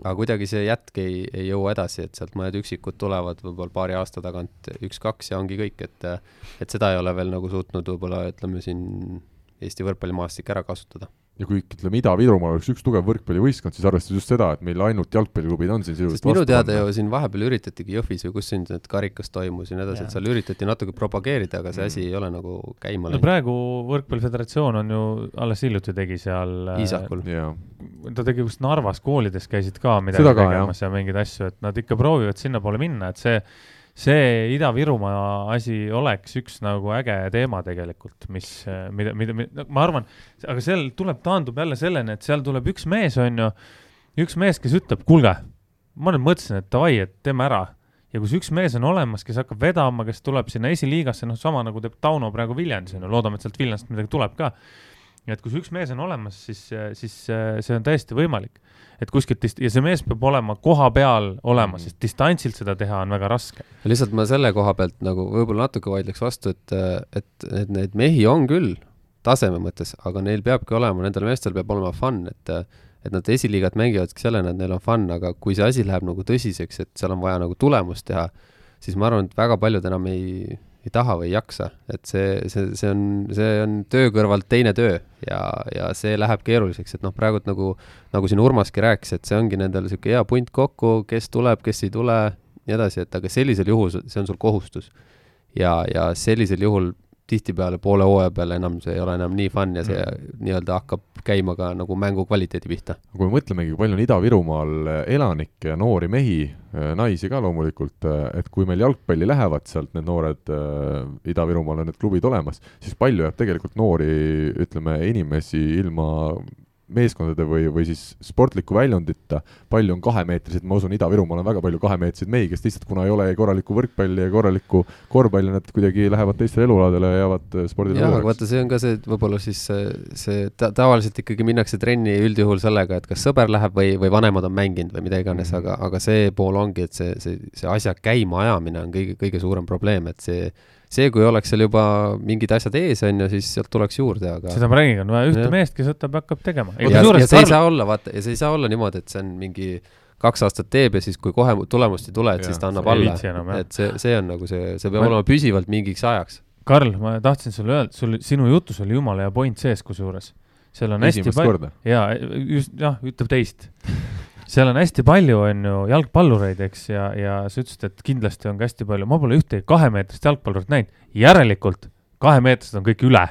aga kuidagi see jätk ei, ei jõua edasi, et sealt mõned üksikud tulevad võib-olla paari aasta tagant üks-kaks ja ongi kõik, et et seda ei ole veel nagu suutnud võib-olla ütleme siin Eesti võrkpallimaastik ära kasutada. Ja kui ütleme, Ida-Virumaal oleks üks tugev võrkpallivõistkond, siis arvestades just seda, et meil ainult jalgpalliklubid on siin sisuliselt minu teada ju siin vahepeal üritatigi Jõhvis või kus siin need karikas toimus ja nii edasi, et seal üritati natuke propageerida, aga see asi ei ole nagu käima no läinud. praegu Võrkpalliföderatsioon on ju alles hiljuti tegi seal. Iisakul. jaa, ta tegi vist Narvas koolides käisid ka midagi ka, tegemas ja mingeid asju, et nad ikka proovivad sinnapoole minna, et see, see Ida-Virumaa asi oleks üks nagu äge teema tegelikult, mis, mida, mida, mida, ma arvan, aga seal tuleb, taandub jälle selleni, et seal tuleb üks mees, on ju, üks mees, kes ütleb, kuulge, ma nüüd mõtlesin, et davai, et teeme ära. ja kui see üks mees on olemas, kes hakkab vedama, kes tuleb sinna esiliigasse, noh, sama nagu teeb Tauno praegu Viljandis, on ju, loodame, et sealt Viljandist midagi tuleb ka ja et kui see üks mees on olemas, siis, siis äh, see on täiesti võimalik. et kuskilt ja see mees peab olema koha peal olema, Mhm. sest distantsilt seda teha on väga raske. lihtsalt ma selle koha pealt nagu võib-olla natuke vaidleks vastu, et, et, et neid mehi on küll taseme mõttes, aga neil peabki olema, nendel meestel peab olema fun, et et nad esiliigat mängivadki sellena, et neil on fun, aga kui see asi läheb nagu tõsiseks, et seal on vaja nagu tulemust teha, siis ma arvan, et väga paljud enam ei, ei taha või ei jaksa, et see, see, see on, see on töö kõrvalt teine töö ja, ja see läheb keeruliseks, et noh, praegult nagu, nagu siin Urmaski rääkis, et see ongi nendel niisugune hea punt kokku, kes tuleb, kes ei tule, nii edasi, et aga sellisel juhul see on sul kohustus. ja, ja sellisel juhul tihtipeale poole hooaja peale enam see ei ole enam nii fun ja see mm. nii-öelda hakkab käima ka nagu mängu kvaliteedi pihta. kui me mõtlemegi, palju on Ida-Virumaal elanikke ja noori mehi, naisi ka loomulikult, et kui meil jalgpalli lähevad sealt need noored, Ida-Virumaal on need klubid olemas, siis palju jääb tegelikult noori, ütleme, inimesi ilma meeskondade või, või siis sportliku väljundita, palju on kahemeetriseid, ma usun, Ida-Virumaal on väga palju kahemeetriseid mehi, kes lihtsalt kuna ei ole korralikku võrkpalli ja korralikku korvpalli, nad kuidagi lähevad teistele elualadele ja jäävad spordile jah, aga vaata, see on ka see, et võib-olla siis see, see ta, tavaliselt ikkagi minnakse trenni üldjuhul sellega, et kas sõber läheb või, või vanemad on mänginud või mida iganes mm, -hmm. aga, aga see pool ongi, et see, see, see asja käimaajamine on kõige, kõige suurem probleem, et see see, kui oleks seal juba mingid asjad ees, on ju, siis sealt tuleks juurde, aga seda ma räägin, on vaja ühte Jah. meest, kes võtab ja hakkab tegema. ja, ja see ei saa olla, vaata, ja see ei saa olla niimoodi, et see on mingi kaks aastat teeb ja siis, kui kohe tulemust ei tule, et Jah, siis ta annab alla et see, see on nagu see, see peab Ma- olema püsivalt mingiks ajaks. Karl, ma tahtsin sulle öelda, sul, sinu jutus oli jumala hea point sees kusjuures. seal on hästi esimest palju, korda. jaa, just, jah, ütleb teist seal on hästi palju , on ju , jalgpallureid , eks , ja , ja sa ütlesid , et kindlasti on ka hästi palju , ma pole ühtegi kahemeetrist jalgpallurit näinud , järelikult kahemeetrised on kõik üle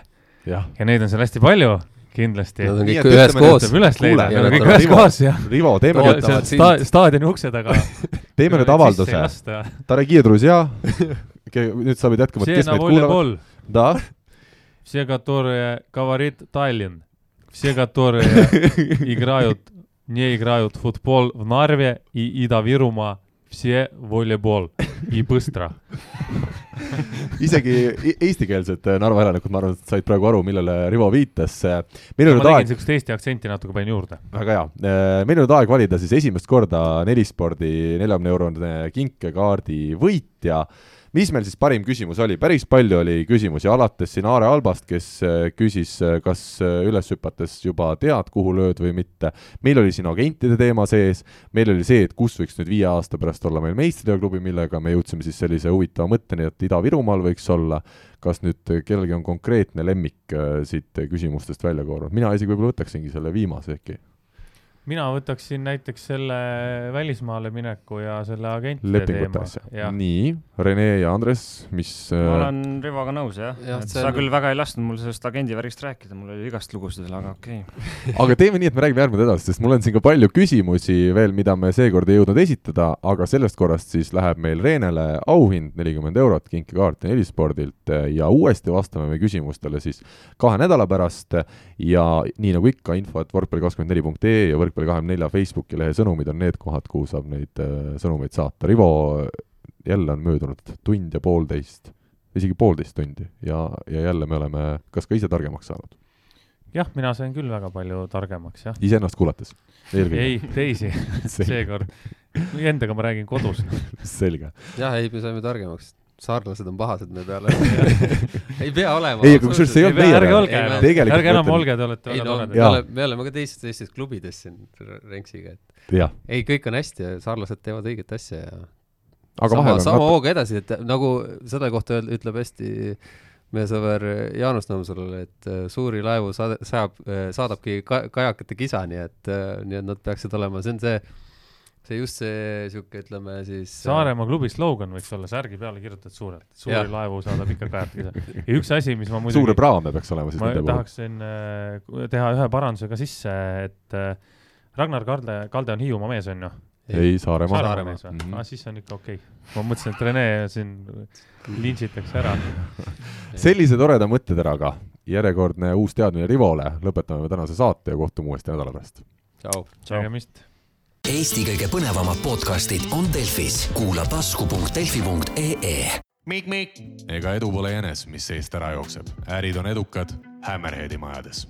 jah , ja neid on seal hästi palju , kindlasti . Nad on Nii kõik et ühes ütleme, koos tuleb . üles leida , kuule, nad on kõik Rivo- ühes koos ja Rivo , teeme Too- nüüd , ootavad seal sta- sind. staadioni ukse taga . teeme nüüd avalduse . Tare Kiedruzja , nüüd sa pead jätkama , et kes Все на meid kuulavad . волейбол , Da , все, которые говорит Таллин, все, которые играют, не играют в футбол в Нарве и Ида-Вирума, Vsie volleyball i Põstra . isegi e- eestikeelsed Narva elanikud , ma arvan , et said praegu aru , millele Rivo viitas . meil on ma nüüd tegin aeg , siukest Eesti aktsenti natuke panin juurde . väga hea , meil on nüüd aeg valida siis esimest korda Nelispordi neljakümne eurone kinkekaardi võitja mis meil siis parim küsimus oli, päris palju oli küsimusi, alates siin Aare Albast, kes äh, küsis, kas äh, üles hüpates juba tead, kuhu lööd või mitte. meil oli siin agentide teema sees, meil oli see, et kus võiks nüüd viie aasta pärast olla meil meistriliigaklubi, millega me jõudsime siis sellise huvitava mõtteni, et Ida-Virumaal võiks olla. kas nüüd kellelgi on konkreetne lemmik äh, siit küsimustest välja koorunud, mina isegi võib-olla võtaksingi selle viimase äkki. Mina võtaksin näiteks selle välismaale mineku ja selle agentide teema ja nii, Rene ja Andres, mis ma äh, olen Rivoga nõus jah ja,, et see sa on- küll väga ei lasknud mul sellest agendi värgist rääkida, mul oli igast lugusid veel, aga okei okay. aga teeme nii, et me räägime järgmine edasi, sest mul on siin ka palju küsimusi veel, mida me seekord ei jõudnud esitada, aga sellest korrast siis läheb meil Reenele auhind nelikümmend eurot kinkekaarti Nelispordilt ja uuesti vastame me küsimustele siis kahe nädala pärast ja nii nagu ikka, info et võrkpalli24.ee ja Võrkpalli24 Facebooki lehe sõnumid on need kohad, kuhu saab neid äh, sõnumeid saata. Rivo, jälle on möödunud tund ja poolteist, isegi poolteist tundi ja, ja jälle me oleme kas ka ise targemaks saanud, jah, mina sain küll väga palju targemaks jah. iseennast kuulates ei, teisi seekord. Endaga ma räägin kodus. selge. jah, ei, me saime targemaks. Saarlased on pahased me peale. ei pea olema. Ei, aga kusjuures see ei olnud meie ärge olge ärge enam olge, te olete ei väga no me toredad. Me oleme ka teistes, teistes klubides siin Renksiga, et jah, ei, kõik on hästi ja saarlased teevad õiget asja ja aga sama, sama nat- hooga edasi, et nagu selle kohta öel- ütleb hästi meie sõber Jaanus Nõmsalule, et äh, suuri laevu saade-, sajab, saadabki ka-, kajakate kisa, nii et, nii et nad peaksid olema, see on see, see just see sihuke, ütleme siis. äh, Saaremaa klubi slogan võiks olla särgi peale kirjutatud suurelt, suuri Jah. laevu saadab ikka kajatida. ja üks asi, mis ma suure muidugi, praame peaks olema siis ma tahaksin äh, teha ühe paranduse ka sisse, et äh, Ragnar Kalde, Kalde on Hiiumaa mees, on ju? ei, Saaremaa. Saaremaa mees või Mhm. ah,? siis on ikka okei okay.. ma mõtlesin, et Rene siin lintšitakse ära. sellise toreda mõtteteraga järjekordne uus teadmine Rivole, lõpetame me tänase saate ja kohtume uuesti nädala pärast. tšau. nägemist. Eesti kõige põnevamad podcastid on Delfis, kuula tasku.delfi.ee ega edu pole jänes, mis seest ära jookseb, ärid on edukad Hammerheadi majades